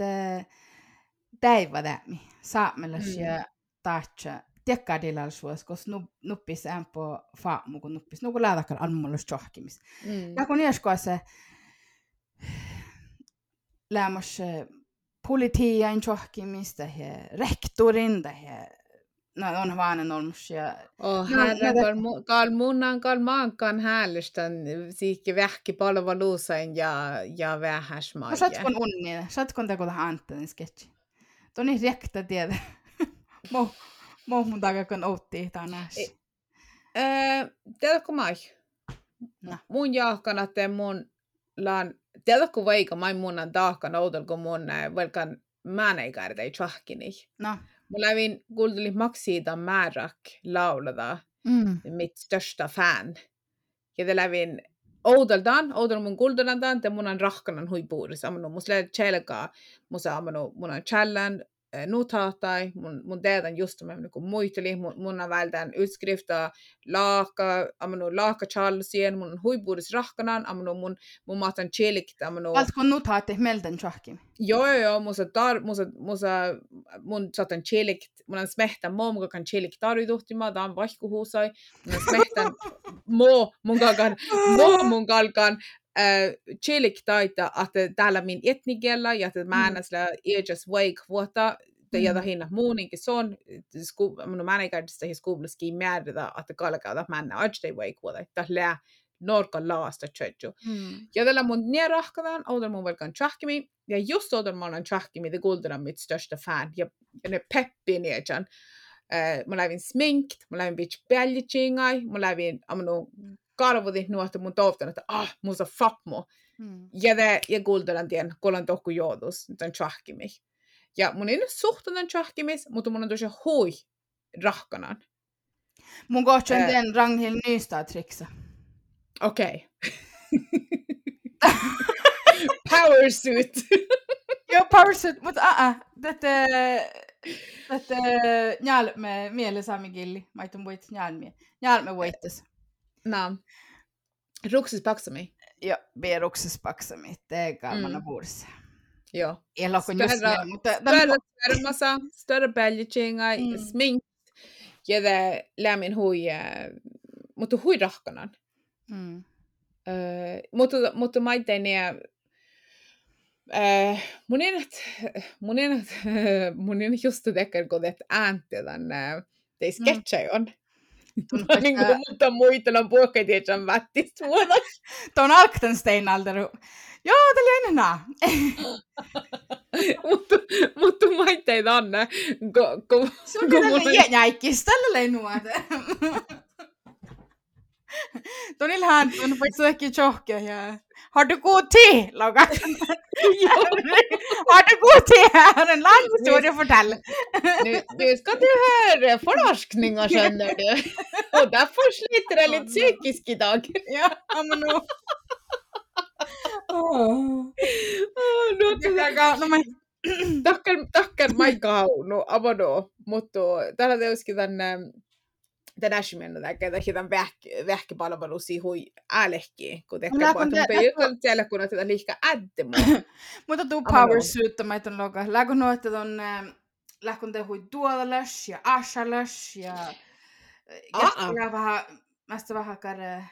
täivä tämi, saamelas Mm. ja tahtsa, tekkaadilla suos, koska nuppis ämpö faamu, kun nuppis, nuku läätäkään almullus tjohkimis. Mm. Ja kun joskus se lämmäs politian tjohkimista ja rektorin ja no on vaan ja Oh, No, herra, no, kal, mu- kal munnan kal maankan häälistän siikki vähki palveluusain ja, ja vähäs no maija. satkon unnia, satkon teko tähän Anttinen sketchi. Tuo niin rekta tiedä. [laughs] Mo, mo mun takakon outti tänäs. Tiedätkö mai? No. Mun jahkana te mun laan, tiedätkö vaikka mai munnan taakkan outel kun mun velkan määneikäärtä ei tjahkini. No. Mä lävin kuulteli maksiita määrak laulada. Mm. mitt största fan. Ja te lävin oudeltaan, oudel mun kulttuurantaan, te mun on rahkanan huipuudessa. Amanu mus lähe tselkaa, musa amanu mun on challan, nutahtai, mun, mun teetan just mä niinku muisteli, mun, mun on vältään utskrifta laaka, amanu laaka chalsien, mun on huipuudessa rahkanan, amanu mun, mun mahtan tselikta, amanu... Altko nyt haatte melden tjohkim? Joo, joo, joo, musa, tar, musa, musa, mun saatan chillik, mun on smehtän moo, mun kan chillik tarvituhtima, tää on vaihkuhuusai, mun on smehtän [laughs] moo, mun kalkan, moo mun kalkan, äh, chillik taita, että täällä min etnikellä, ja että mä ennäs lä ejas wake vuotta, ja Mm. hinna muuninkin se on, mun mä ei käydä sitä skuublaski määritä, että kalkaa, että mä ennä ajde wake vuotta, että lää norkan laasta tjötju. Mm. Ja tällä mun nie rahkataan, oudel mun velkan tjahkimi, ja just oudel mun on tjahkimi, det gulden on mitt största fan, ja, ja ne peppi niejan. Uh, mä lävin sminkt, mä lävin bitch bällichingai, mä lävin amanu kalvudit nuotta mun toivon, että ah, mun sa fakmo. Mm. Ja det, ja gulden on tien, kolan tohku joudus, tämän tjahkimi. Ja mun ei nyt suhtunen tjahkimis, mutta mun on tosi hui rahkanan. Mun kohta on Äh. den Ragnhild Nystad-triksa. Okei. [laughs] Power suit. [laughs] Joo, powersuit, mutta aa, tätä, tätä njälme mielesaami killi. Mä itun voit njälme. Njälme voittes. No. Ruksis paksami. Joo, vierukses paksami, teekalmana Mm. vuodessa. Joo. Elokon just Större- näin, mutta Större termassa, större bällichinga, Mm. mm. smink. Ja det lämmin hui, äh, mutta hui rahkanan. mm. Äh, mutta, mutta mä tein äh, mun en, mun en, mun en just det kun ääntä tämän, äh, det sketcher on. Niin kuin, mutta muita on puhketietsän vättistä vuodaksi. Tuon [laughs] alkten steinalderu. Joo, tämä oli ennen nää. [laughs] mutta, mutta teitä Anne. Ko, ko, Se on tällä jäikkis, tällä leinuade. [laughs] Tuon hän on faktiskt ehkä tjohke ja har du god tid, Logan? har du god tid? Jag har en lång historia att fortelle. nu, nu ska du höra forskningar känner du. Och därför sliter jag lite psykiskt idag. ja, men nu. Oh, no, no, takkar, takkar Maika no avado, mutta täällä tietysti tänne kada hidan väk väkpalvelusi hui älekki kun tekee puhutaan mutta siellä kun tätä liikaa ädde mutta tuu power suit mä ton loga läkö no että ton läkön te hui tuolas ja asalas ja ja vähän mästä vähän kare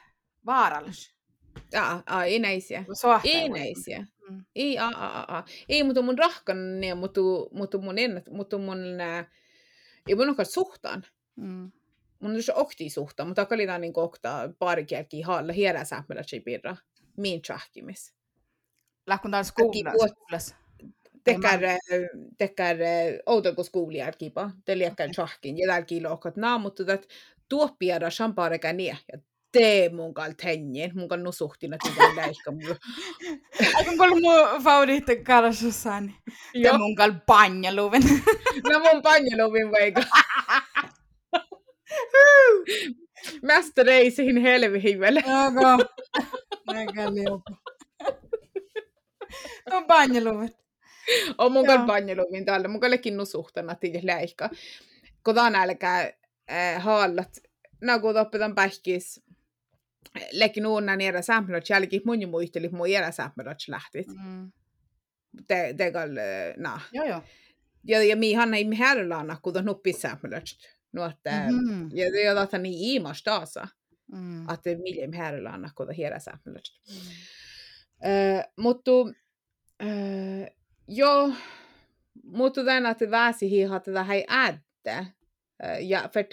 aa, ei näisiä. Ei näisiä. Mm. Ei, aa, aa, aa. Ei, mutta mun rahkan, mutta, mutta mun ennät, mutta mun, ei mun suhtaan. Mm mun on okti suhta, mutta kalitaan niin okta pari kielkiä haalla hierä sähmälä pirra. Min tjahkimis. Lähkun taas kuulas. Tekär, tekär outon kuin skuulijärkipa. Te liekkään tjahkin. Ja täällä kilokat naa, mutta tät tuoppiada champarekä nie. Ja tee mun kal tenjen. Mun kal nusuhtin, että mun läikka mulla. Aika paljon mun favoriitti karasussani. Te mun kal panjaluvin. No mun panjaluvin [laughs] veika. Mästereisiin helvihivelle. Joko. Näkään liuku. On banjeluvit. On mun kanssa banjeluvin täällä. Mun kallekin nusuhtana tiiä läikka. Kodan älkää äh, haallat. Nagu toppetan pähkis. Lekin uunna niitä sämpelöt jälki mun jo muisteli mun iärä sämpelöt lähtit. Mm. Te, te kall, na. Joo joo. Ja, ja mi hanna i härlaana, kun on nuppis sämpelöt. No, että mm-hmm. ja det är att han är i marstasa. Mm. Att det miljem härillä anna kota hiera säännöt. Mm. Uh, mutta uh, jo, mutta tämän, että väsi hihat tätä hei ädde. Uh, ja för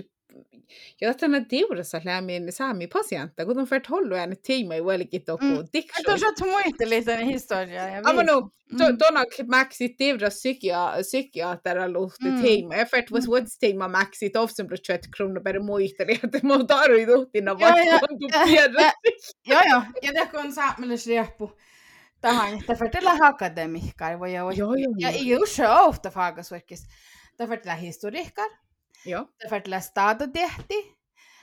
ja tätä tiurassa lämmin saami pasientta, kun on färt hållu en tiima i välkit och mm. diction. Tuossa oot muistelisen historia. Ama no, tuona maxi tiura psykiatera luhti tiima. Ja färt was vuotis tiima maxi tofsen plus 20 kronor per muisteli, että mä tarvii tuhtina vaikka on tu piedä. Joo joo, ja det kun saamelles rieppu. Tähän, että färt la akademikar. Joo joo. Ja i usse ofta fagasverkis. Det färt la historikar. Joo. Täfärtillä staatotehti.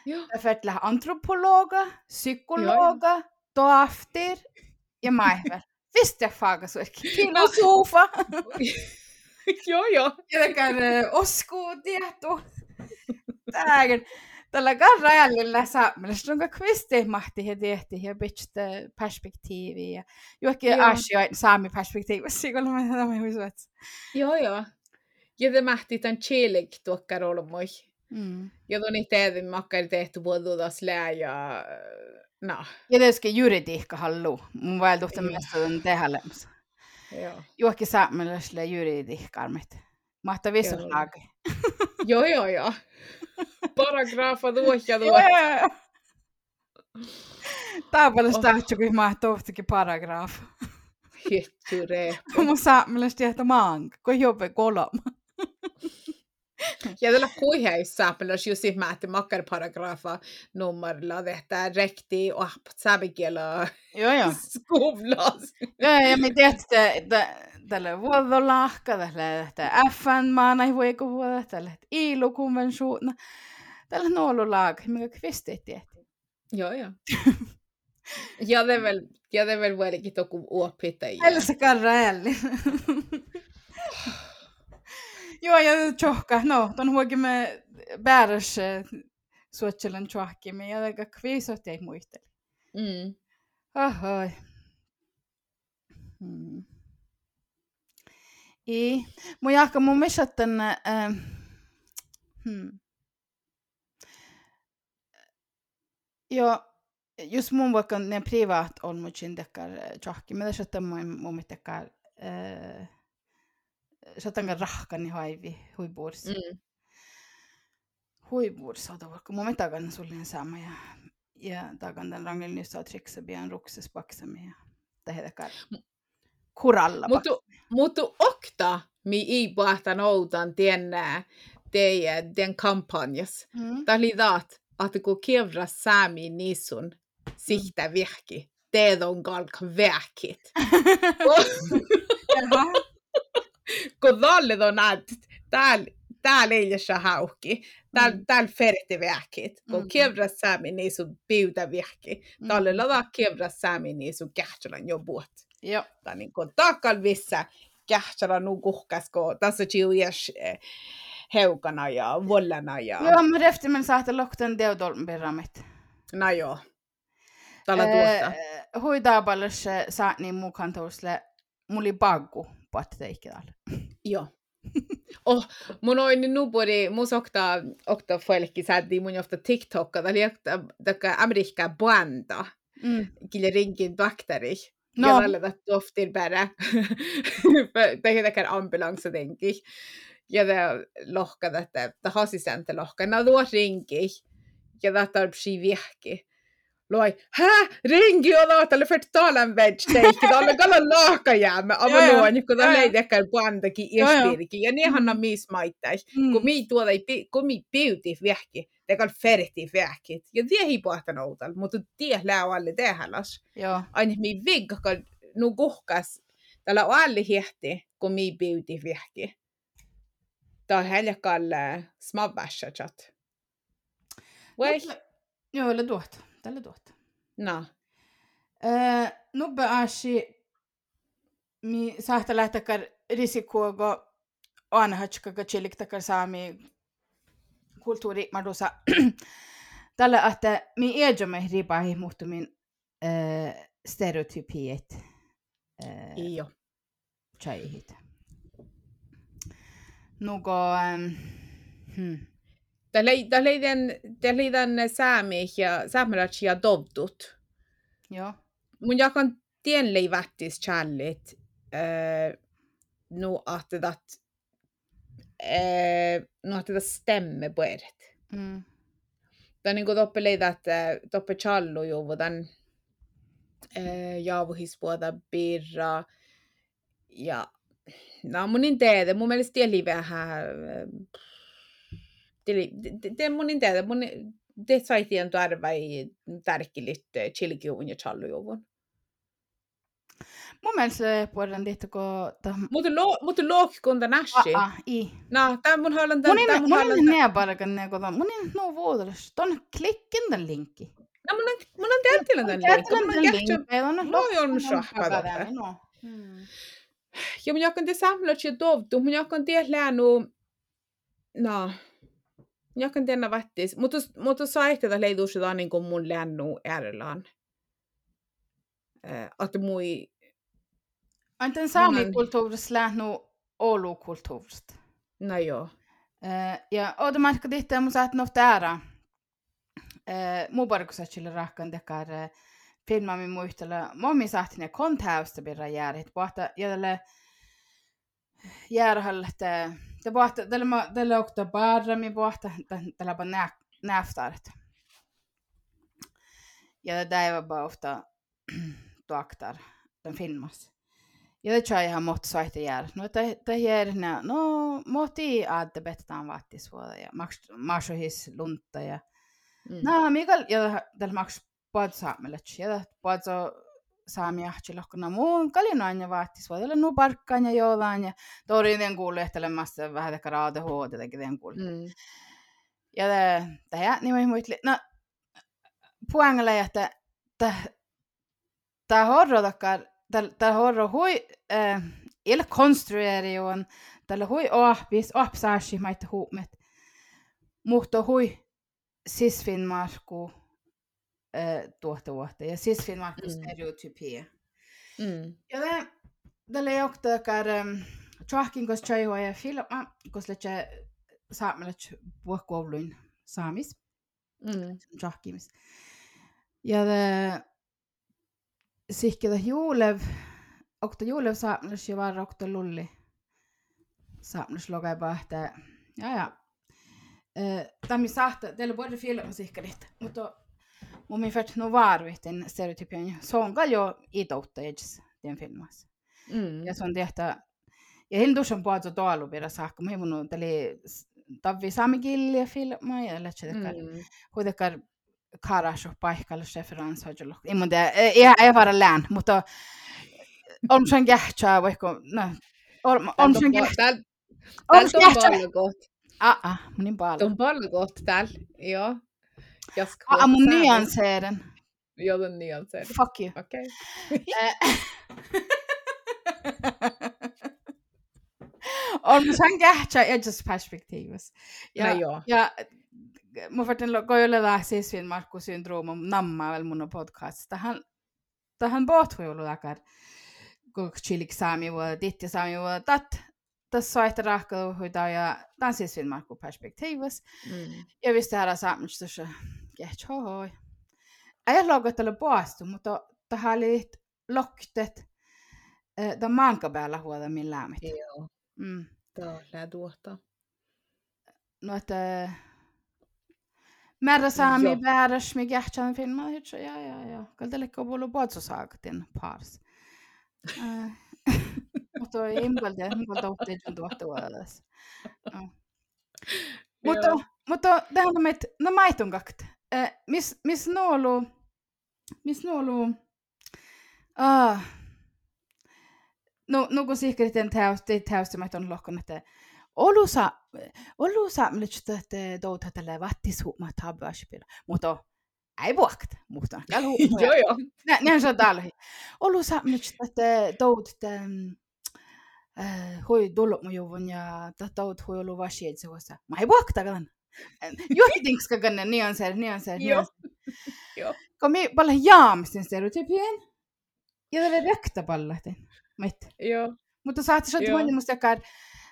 Joo. Täfärtillä antropologa, psykologa, toaftir ja maivel. Visst jag faga så Filosofa. joo joo. Ja tekään oskuutieto. Tämäkin. Tällä rajallilla saamalla, onko kvisti mahti ja tehti ja bitchte perspektiivi ja juokki asioita saami perspektiivissa, kun mä tämä huisuat. Joo joo. Ja det mahti tämän chilik tuokkar olmoi. Mm. Ja toni teetin makkari tehty vuotuutas lää ja no. Ja tietysti juridiikka hallu. Mun vael tuhta mielestä on tehdä lemmas. Joo. Juokki saamelaisille juridiikkarmit. Mahta visuslaagi. joo, joo, joo. Paragrafa tuohja tuo. Tää on paljon stahtsu, kun mä tohtikin paragrafa. Hittu reeppu. Mun saamelaisesti ehtä maanka, kun jope kolma. [laughs] Ja tällä kuiheissa pelas just mä että makkar paragrafa nummerilla tehtä rekti och sabikielä. Joo joo. Skuvlas. Joo ja me tehtä tällä vuodolahka tällä että FN maana ei voi kuva tällä ILO konvention tällä noolulag mikä kvisti tehtiin. Joo joo. Ja det är väl, ja det är väl väldigt joku uoppitta. Eller så Joo, ja tjohka, no, ton huokimme bääräs suotselen tjohkimme, ja aika kviisot ei muisteli. Mm. Ahoi. Hmm. I, mun jahka mun missatten, äh, hmm. Joo, just mun vaikka ne privaat on mun tekar tjohki, mitä sä mun mun tekar, äh, satanga rahkani haivi hui bors. Mm. huipuursa vaikka mun takan sullin sama ja ja takan den rangel nyt saa triksa bien rukses paksami ja tehdä kai kuralla. Mutta mutta okta mi ei pahtan outan tiennää teidän den kampanjas. Mm. Tämä oli taat, että kun kevra saami nisun sihtä mm. vihki, teet on kalk väkit. [laughs] kun on näet, täällä täällä ei ole haukki. Täällä mm. täällä ferti väkit. Kun mm. kevra saami nisun piuta vihki. Tällä lada kevra saami nisun kähtsälän jo buot. Joo. Tämä niin kuin takal vissä kähtsälän nukuhkasko. Tässä chiujas heukana ja vollana ja... Joo, mä refti men saatte lokten deodolm berramit. No joo. Tällä tuosta. Huidaa paljon saat niin mukaan tuolle, mulla baggu patteikkidalle. Joo. oh, mun on niin nupuri, mun okta, okta folkki saatti mun ofta TikTok, oli okta, taka Amerikka banda, mm. kille rinkin bakteri. No. Ja tällä toftir bara. [laughs] Tehdään ambulans jotenkin ja det lohkad, että det hasisäntä lohka, na luo rinki, ja det tarpsi vihki. Loi, hä, ringi on laatalle för talan det on kalla jäämme, aber luon, kun det leidi ehkä pantakin ispirikin, ja niinhan on mis maittais, kun mi tuoda, kun mi piuti vihki, det kan ferti vihki, ja ei pohtan outal, mutta tie lää alle tehdälas. Aina mi vigga, nu kuhkas, tällä on alle hiehti, kun mi piuti vihki. ta heljakal smavvässächat. Vai? Joo, eller tuot. Tällä tuot. No. Öö, nubbe aasi mi sahta lähtäkär risikogo anhatskaka chiliktakar saami kulttuuri madusa [clears throat] tällä että mi ejomme ripahi muhtumin öö, stereotypiet öö, Iyo. Chaihit något... Um, hmm. Tällä säämi ja säämälät ja dovdut. Joo. Mun jakan tienlei vättis challit uh, nu att det uh, nu att det stämmer på ert. Mm. Tän niin toppe leidät, toppe challu juvu, tän uh, jauvuhispuota birra ja No mun tehdä, mun mielestä tieli vähän, det mun tehdä, mun det saitien tarvai tärkkilit chilikiuvun ja challujuvun. Mun mielestä puhutaan tehty, kun... Mutta lo, mutta loogikunda näsi. Aa, i. No, tämä mun haluan... Mun mun in nää parakan nää kota. Mun in no vuodelas. Ton klikken den linkki. No, mun on, mun on tehty den linkki. Mun on tehty... Moi on shahpada. No. Ja mun jakkan te samlat ja dovtu, mun jakkan te läänu, no, jakkan tenna vattis, mutta mutta saihteta leiduusitaan niin kuin mun lännu äärellään. Att mui... Anten saamikulttuurista lähnu Oulu-kulttuurista. No joo. Ja odomatka tihtä mun saat no täällä. Mu barkusatsille rahkan tekar filmami muistella. Mommi sahti ne konthäystä birra jäärit. Pohta ja tälle järhällä te te pohta tälle ma tälle okta barrami pohta tälle pa näftaret. Ja det där var bara ofta [clears throat] tuaktar den filmas. Ja det tror jag har mått jär. No det det här nä no moti att det vuoda ja maks marsho his lunta ja. Mm. Mikael ja tällä maks pod saamelech ja so saami ahtilohkona muun kalinoin ja vaattis voi olla nu parkkaan ja jollain ja tori den kuulehtelemassa vähän täkä raade huote teki den kuule. Mm. Ja ja niin mä muitli no puangalla että tämä horro takkar tämä horro hui äh, il konstrueerion tällä hui ohpis ohpsaasi maita huumet mutta hui sisfinmarku tuohta vuotta. Ja siis vaikka mm. stereotypia. Mm. Ja det, det le okta kar trahkin kos chai hoja filma kos leche saamelech puhkuovluin saamis. Mm. Trahkimis. Ja det sihkeda juulev okta juulev saamelech ja var okta lulli saamelech logai bahte. Ja ja. Tämä sahta, teillä voi filmmusiikkarit, mutta mun mielestä no vaaruitin stereotypian. Se on kaljo itoutta edes tien filmassa. Mm. Ja se on tehty, ja hin tuossa puhuttu tuolla vielä saakka. Mä mun täli tavvi saamikilliä filmaa ja tekar. Mm. Kuitenkaan karas och paikalla referens har ju Ei mun tiedä, ei, vara lään, mutta on sen kähtsää vaikka, no, on, on sen kähtsää. Täällä On on paljon kohta. Ah, ah, mun niin paljon. On paljon kohta täällä, joo. Jos Ah, mun kohta nyanseeren. Joo, den nyanser. Fuck you. Okej. on sen kähtsää edges perspektiivas. Ja, Ja, no, joo. ja mun verran koiletaan siis vielä Markku syndrooma nammaa vielä mun podcast. Tähän, tähän pohtuu lakar. Kun chilik saami voi, ditti saami voi, tat, tässä soita rahkelu hoitaa ja tämän siis vielä Markku perspektiivas. Mm. Ja visst här saamista kähtsää hoi. Ei logottele poastu, mutta tähän oli loktet. Tämä manka päällä huolta millään. Joo, Mm. täällä tuota. no että määrä saami Joo. vääräs mi kähtsän filma hitso ja ja ja kalta lekko bolo potso saakten pars [laughs] mutta ei impalta impalta uhteet tuotta uodas mutta Joo. mutta tähän on met no maitun eh, mis, mis noolu, mis noolu ah, no, nagu sihkriten teosti, teostimaton lohkon, että olusa, olusa, mitä te douta tälle vattisuuma tabbaaspila, mutta ei vuokta, mutta [laughs] Joo, joo. Näin se on täällä. Olusa, mitä te douta hui tullut mun juvun ja taut hui ollut vasiitse, mä ei vuokta kannan. Nian ser nian ser Joo. Joo. Kom mi balla jaamsin stereotypien ja tälle rekta mitt. Joo. mutta saat sä Joo. tuon musta kar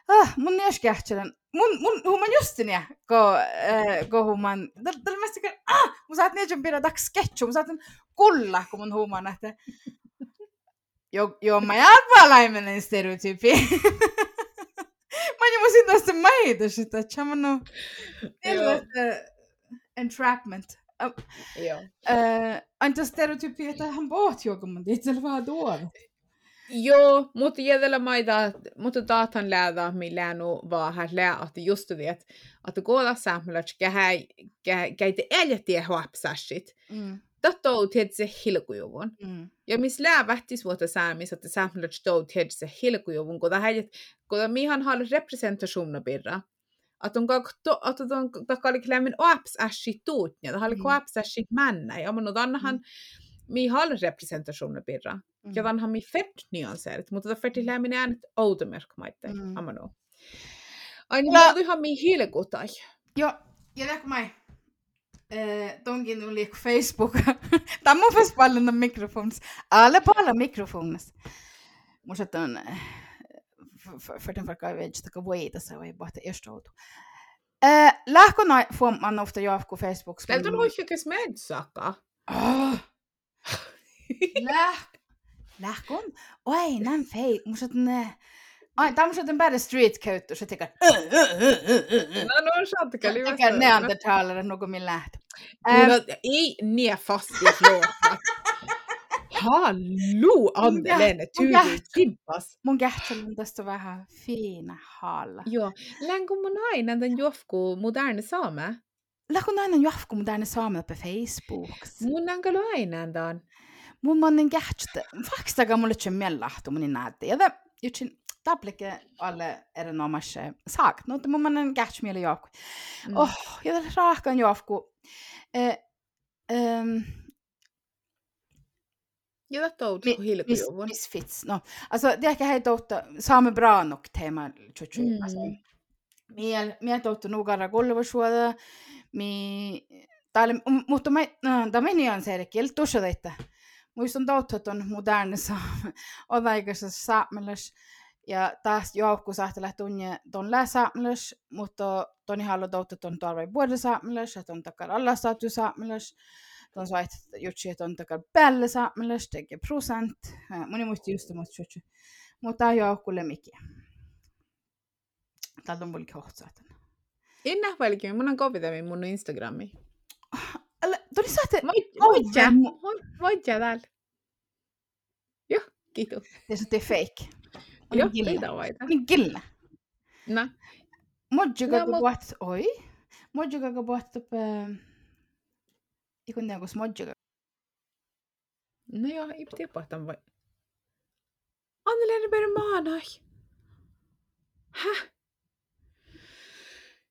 ah mun nies kähtselen mun mun human justin ja ko äh, ko human tällä mistä kar ah mun saat nies pidä tak sketchu. Mun saat kulla kun mun human että jo jo mä jatvalaimen stereotypi mä [laughs] en tästä maita sitä chamano Joo. entrapment Joo. äh anta stereotypi että hän poht joku mun itsellä vaan tuoda Joo, mutta jädellä maita, mutta taatan lähdä, millä nu var här lää, att just det, att, att det går att samla, att on tietysti hilkujuvun. mm Ja missä lää vähtis vuotta saamis, että että on tietysti hilkujuvun, kun tämä kun mihan halu representationen birra. Att on kakto, att on takali klämmen oapsassit tuut, ja tämä oli Mm. oapsassit männä, ja mun onhan mi halu representationen birra. Ja vanhan mi fett nyanseerit, mutta tämä fetti lämmin äänet outomerk maitte, Mm. mm. amano. Aina Ja- ja... ihan mi hilkutai. Joo, ja lähkö mai. Eh, tonkin tuli joku Facebook. [laughs] Tämä on myös paljon no mikrofonis. Alle paljon mikrofonis. Musta on för den verkar jag inte ska vara så jag bara det är outo. Eh, lähkö nai får man ofta jag på Facebook. Täältä on huikkikas medsaka. Ah. Läh. Lähkö on. Oi, näin fei. Musta ne. Ai, tämä on bara street code, så tycker No, no, saattakaa jag tycker neandertalare något min läht. Mutta ei nie fast i flåta. Hallo, Anne-Lene, käht- timpas. Mun kähtsel on tästä vähän fina halla. Joo, länkö mun aina tämän juofku moderne saame? Lähkö aina jafku mun tänne saamella på Facebook. Mun nänkö aina tämän? Mun mannen kähtsel. Fakstaga mulle tse mellahtu mun näette. Ja jutsin taplike alle erinomaiseen saak. No, mun mannen kähtsel mieli jafku. Mm. Oh, ja raahkan jafku. Eh, ehm, Mi- hilkujuvun. Miss, misfits. No, alltså det är hei totta saame bra nog tema chuchu. Mm. Alltså, miel miel totta nugara kulvasuoda. Mi täällä, mutta mä, no, tämä meni on se, että tuossa että muistan totta, että on moderne saame, [laughs] on aikaisessa saamelais, ja taas joukku saattelee tunne ton lää saamelais, mutta toni halu totta, että on tarve vuoden että on takar alla saatu saamelais, ton soit jutsi, että on takar päälle saamelais, tekee prosent, moni muisti just mut jutsi, mutta tämä joukku lemmikin. Täältä on mulla kohta saatan. En näe paljonkin, mun on kopitami mun Instagrami. Eller, tuli saatte... Voitja, voitja täällä. Joo, kiitos. Så det är fake. Joo, Niin killa. kiitos vaita. Niin killa. No, Modjuga No, no, mut- buat... Oi. Modjuga ka buat op... Ikun tean, kus modjuga. no joo, ei piti pohtaa vai. Anneli on perin maanai. Häh?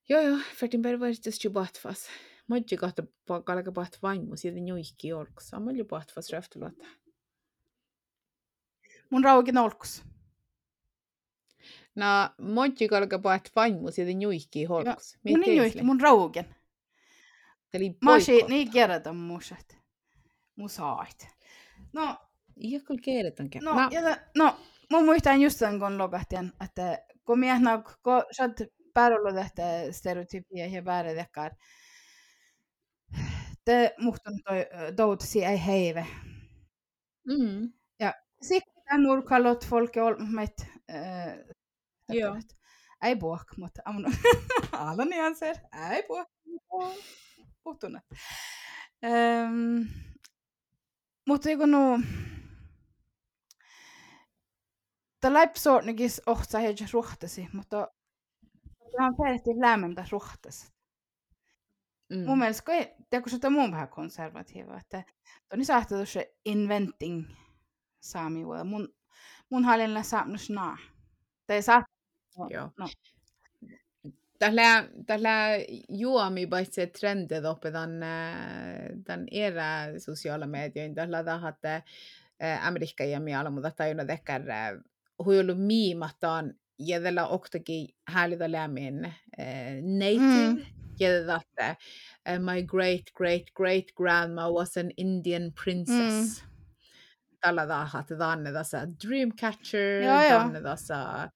Joo joo, färtin perin vaihtus ju bahtfas. Modju kahta kalka baht vaimu, siitä juikki orks. Amma ju bahtfas räfteluotta. Mun raukin olkus. No, modju kalka baht vaimu, siitä juikki orks. Mun niin juikki, mun raukin. Eli Mä boikot. niin kerran musat. Mun saait. No, Ihan kyllä kielet on no, no. Ja, no, mun muistan just sen, kun lokahtien, että kun mie nagu, kun sä oot tähtä stereotypia ja väärä tekar, te muhtun toi doutsi ei heive. Mm. Sitten tämän nurkallot folk on Joo. ei puhk, mutta amun [laughs] alla nyanser, ei puhk. Puhtuna. Um, mutta joku nu Tämä läipsoornigis ohtsa heitä ruhtasi, mutta tämä on periaatteessa lämmintä ruhtasi. Mm. Mun mielestä, kun ei, tiedä, kun se on mun vähän konservatiiva, että on saattaa se inventing saamivuoda. Mun, mun hallilla saanut naa. Tai saa, Joo. no. Tällä, tällä juomi paitsi trendet uppe tämän, tämän era sociala medioin. Tällä tahatte Amerikka ja miala, mutta tajunna tekär huilu miimataan ja tällä oktakin häälitä lämmin native. Mm. Ja tätä uh, my great great great grandma was an Indian princess. Mm. Tällä tahatte tänne tässä Dreamcatcher, Joo, joo.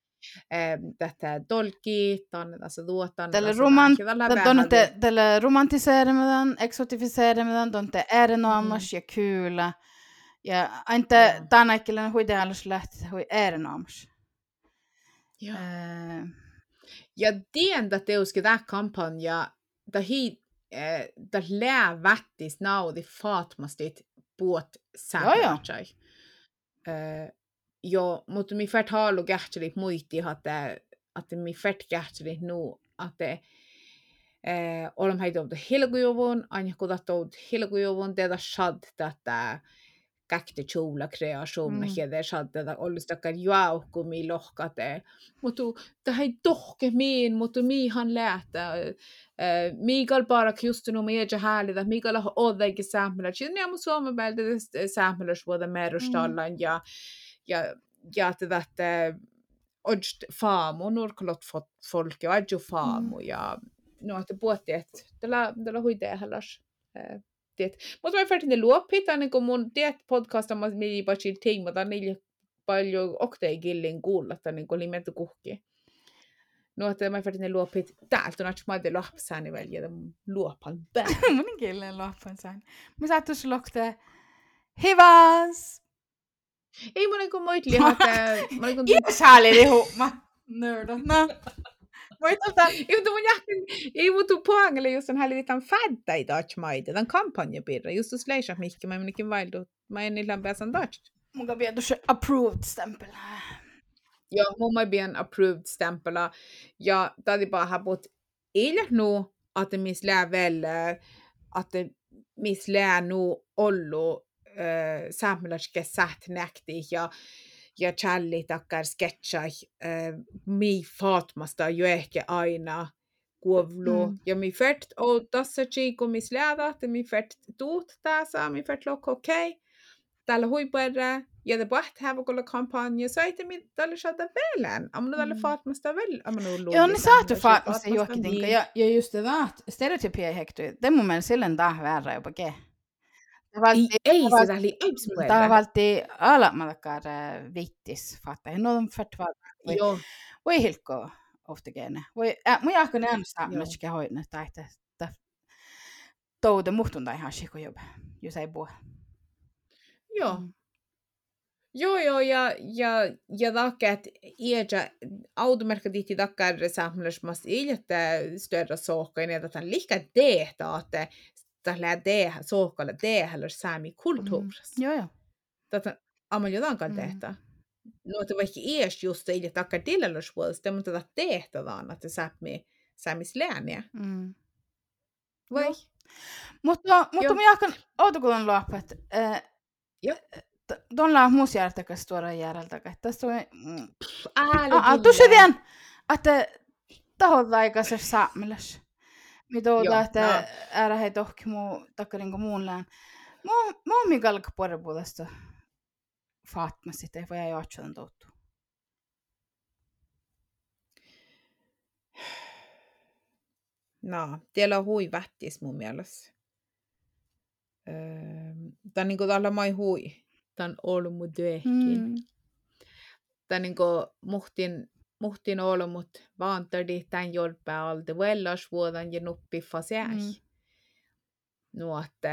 Tänne tässä eh, tätä dolki, tänne tässä tuotan. tällä romant, tällä, tällä romantiseerimään, eksotifiseerimään, tuonne erinomaisesti ja kyllä. Ja aina Joo. tänä ikkelen huidealus lähti hui erinomaisesti. Joo. Äh, Ja tien että teuski tämä kampanja, tämä hi, eh, tämä lää vättis naudi fatmastit puot sääntöjä. Eh, jo, mutta mi färt halu kähtselit muisti, että että mi färt kähtselit nu, että eh, olemme heitä ollut hilkujuvun, aina kun tätä ollut hilkujuvun, tätä shad tätä käkte tjoula kreationer, Mm. ja det shad tätä ollut takar jauhkumi lohkate, mutta det här dohke min, mutta mihan lähtä, eh, Mikael bara just nu med det härligt att Mikael har oddaike samhället. Sitten nämä suomen päältä samhället vuoden merustallan ja ja ja että odst faamu nurkalot folk ja adju faamu ja no että puhutti että tällä tällä huidee hallas tiet mutta mä färtin luopit aina kun mun tiet podcasta mä meni paitsi ting mutta niillä paljon oktei gillin kuulla että niin kuin limetty kuhki No, että mä färtin luopit täältä on että mä tein lapsani välillä luopan [laughs] pää. mun killen loppuun sain. Mä saattais lukte hivas! Ei mun niinku moitli, [laughs] että mä niinku Isali lihu! Mä nörda. No. Voi tota... [laughs] Ei, mutta mun jähtin, ei muutu poangille just on häli tämän fädda i Dutch maide, tämän kampanjapirra, just hos leisha mikki, mä menikin vaildu, mä en niillä pääsen Dutch. Mun kan vielä se approved stempel. Joo, mun mä bien approved stempela, ja tadi bara habut ilja nu, että mis lää väl, että mis lää nu ollu äh, saamelaiske säht näkti, ja ja challi takkar sketchai äh, mi fatmasta jo ehkä aina kuovlu. Mm. Ja mi färt och tässä chico mis läda, että mi färt tuut tässä, mi färt lokko okei. Okay. Tällä huipuerra, ja det bara häva kolla kampanja, så että mi tällä saada velän. Amnu tällä Mm. fatmasta väl, amnu luuli. Joo, ne saatu faatmasta juokkitinka. Ja, ja just det där, stereotypia ei hektu. Det mun mielestä silleen tää väärä jopa ke. Ei, ei det var- sitä oli yksi Tää valti alamalkar vittis fattaa. No on fett vai. Joo, Voi hilkko ofta gene. Voi, äh, mun jahko ne anu saa Joo. myöskin hoidna tai että että toude muhtun tai ihan shiko job. Jos ei puhu. joo. Mm. Joo, joo, ja, ja, ja takket iäjä automerkkadiitti takkar saamelaismas iljettä större sohkain, ja tämän lika tehtä, että tällä sohkalle tehdä saami kulttuurissa. Mm. Joo, joo. Tätä amma jotain Mm. tehtä. No, että vaikka iäs just ilje takkar tillallusvuodesta, mutta tätä tehtä vaan, että saami saamislääniä. Mm. Vai? Joo. Mutta, mutta minä jatkan autokulun lopet. Joo. Tuolla on muus järjestäkäs tuoda järjeltä. Tässä on... Mm. Älä tuossa tien, että tahot aikaisessa saamelas. Mitä että no. älä hei tohki muu, takka niinku muun lään. Mä oon mikä alkaa puolen puolesta Fatma sitten, ei voi jää jotsadan touttu. No, teillä on hui vättis mun mielestä. Öö, Tämä on niinku tällä mai hui. Tämä on ollut mun työhkin. Mm. Tämä on niinku muhtin, muhtin ollut mut vaantari tämän jolpää alta vellasvuodan ja nuppi fasääh. Mm. Mm. No, että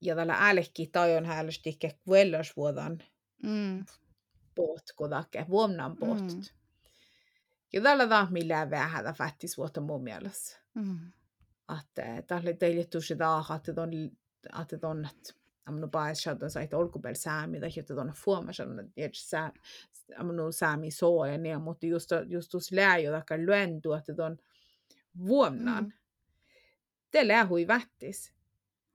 ja tällä älkki tajon häälöstikke vellasvuodan Mm. båt kodakke, vuomnan båt. Mm. Mm. Ja tällä taas millään vähän fattisvuotta mun mielestä. Mm. Että tällä teille tuossa taas, että on, että on, että Amno baes sieltä sai olkupel saami, tai että tuonne fuomasan, että sä, amno saami soo ja niin, mutta just, just tuossa lääjö, joka lyöntu, että tuon vuomnan. Mm. Mm. Te läähui vättis.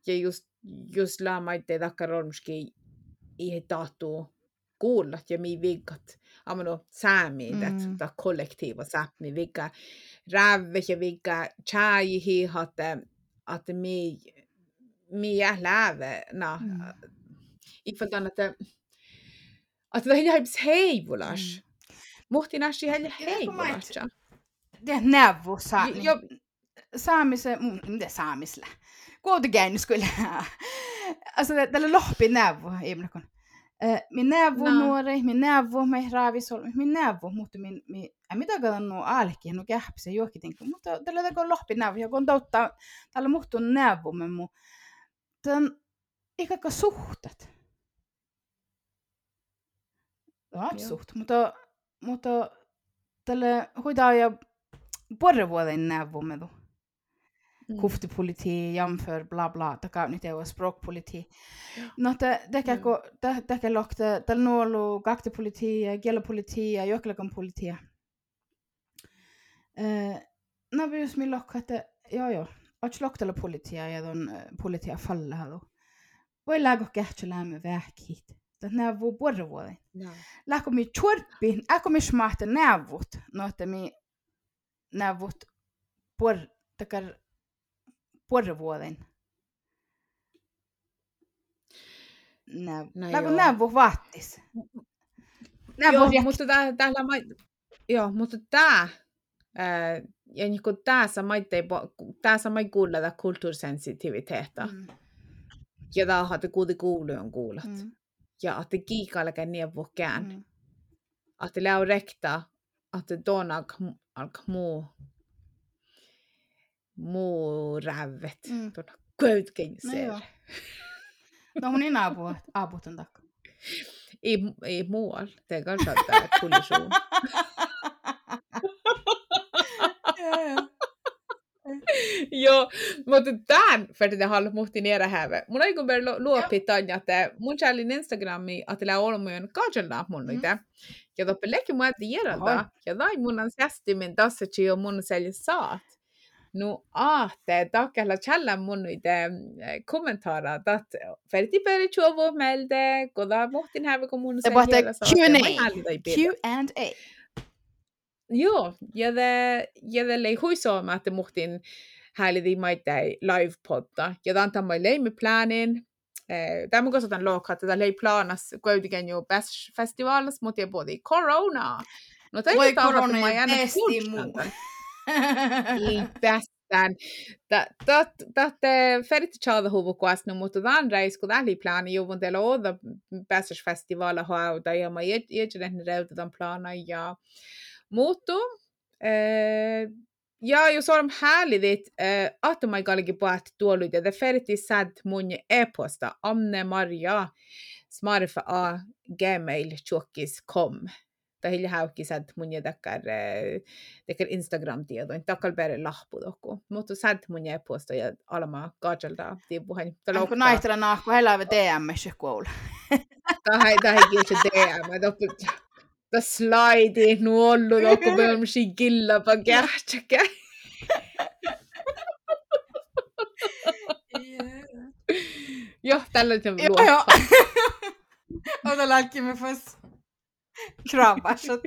Ja just, just laamaitte takkar olmuski ei tahtuu kuulla, ja mi viggat. Amno saami, Mm. että ta kollektiiva sapmi, vigga rävve ja vigga chaihi, että, että mi, mi na, Mm. ifall että että det helps heivulas. Mm. Muhti näsi heille heivulas. Det neuvo saa, Jo- saamise, mm, mitä saamisle? Kuitenkin skulle. [laughs] alltså det, tällä lohpi neuvo, ihminen Eh, min neuvo No. nuori, min neuvo, me raavisol, min neuvo, mutta min, min, ei mitä katon nuo alki, no kähpse juokitin, mutta tällä teko lohpi neuvo, ja kun toutta, tällä muhtuu neuvo, me mu, tän, ikään suhtet. Ja, Joo. suht, mutta, mutta tälle hoitaa ja puolen vuoden neuvo med då. Mm. koftepoliti, jämför bla bla, taka nyt ei språkpoliti. Joo. No te teke Joo. ko te teke lokte tällä nuolu kakte politi, kielipoliti ja jokilakan politi. Eh, no vi just min lokka että joo joo, ots loktella politia ja ton eh, politia falla hadu. Voi läggo kähtsä lämmö vähkit. Tät neuvo puolen vuoden. No. Lähkö mi tjorppi, äkö mi smahte neuvot, no että mi neuvot puor, takar puolen vuoden. Neuv, No lähkö joo. neuvo vaattis. Joo, Neuvo mutta tää, täällä mai... Joo, mutta tää... Ja niin kuin tässä maitte, tässä mai kuulla tätä kulttuurisensitiviteettä. Mm, Ja tää on, että kuuti kuulujen kuulat. mm, Ja että kiikaillakin niin voi kään. mm. Että lää rekta, että tuon alk, alk muu, muu rävet. Mm. Tuolla köytken No siellä. No mun niin apu, aputan takka. Ei, ei muualla. Är kanske att det är kollision. [laughs] Joo, mutta tämän för det muhti niera häve. Mun ei kun berlo luopi tanja, että mun challin Instagrami, että lää olmujen katsella mun Mm. noita. Ja toppe lekki mun että Oi. järjeltä. Ja tai mun on sästimin tässä, että jo mun selja saat. Nu ahte takkella challa mun noita kommentarer, että ferti peri chuovo melde, koda muhtin häve kun mun Det var selja Q&A. Q&A. Joo, ja det, ja det lei huisoama, että muhtin häälidi maittai live-podda. Ja tämä on leimiplanin. Tämä mun kanssa tämän loukkaa, että tämä lei planas kuitenkin jo best festivalis, mutta ja både corona. No tämä ei korona mä ja kuulstaan muu. Ei bestään. Tätä färdigt tjada huvu kuasnu, mutta tämän reis, kun tämä plani juvun teillä oda bästers festivala hauda, ja mä jätän reuta tämän plana, ja muuttu. Eh, ja jos on härligt eh, att man kan lägga på att dåligt det färdigt sad mun e-posta Amne Maria smarfa a gmail.com. Ta hilja häukki sad mun jätäkär tekär Instagram tiedoin. Takal bere lahpu doku. Mutta sad mun e-posta ja alma kajalda tiipuhan. Onko naitra naakku helävä DM-se kuulla? Tähän tähän kiitos DM. Slaidi nuollu doku beom si gilla pa kähtsäkä. [laughs] Joo, tällä on luokka. Och då lärde jag mig först kravbärsat.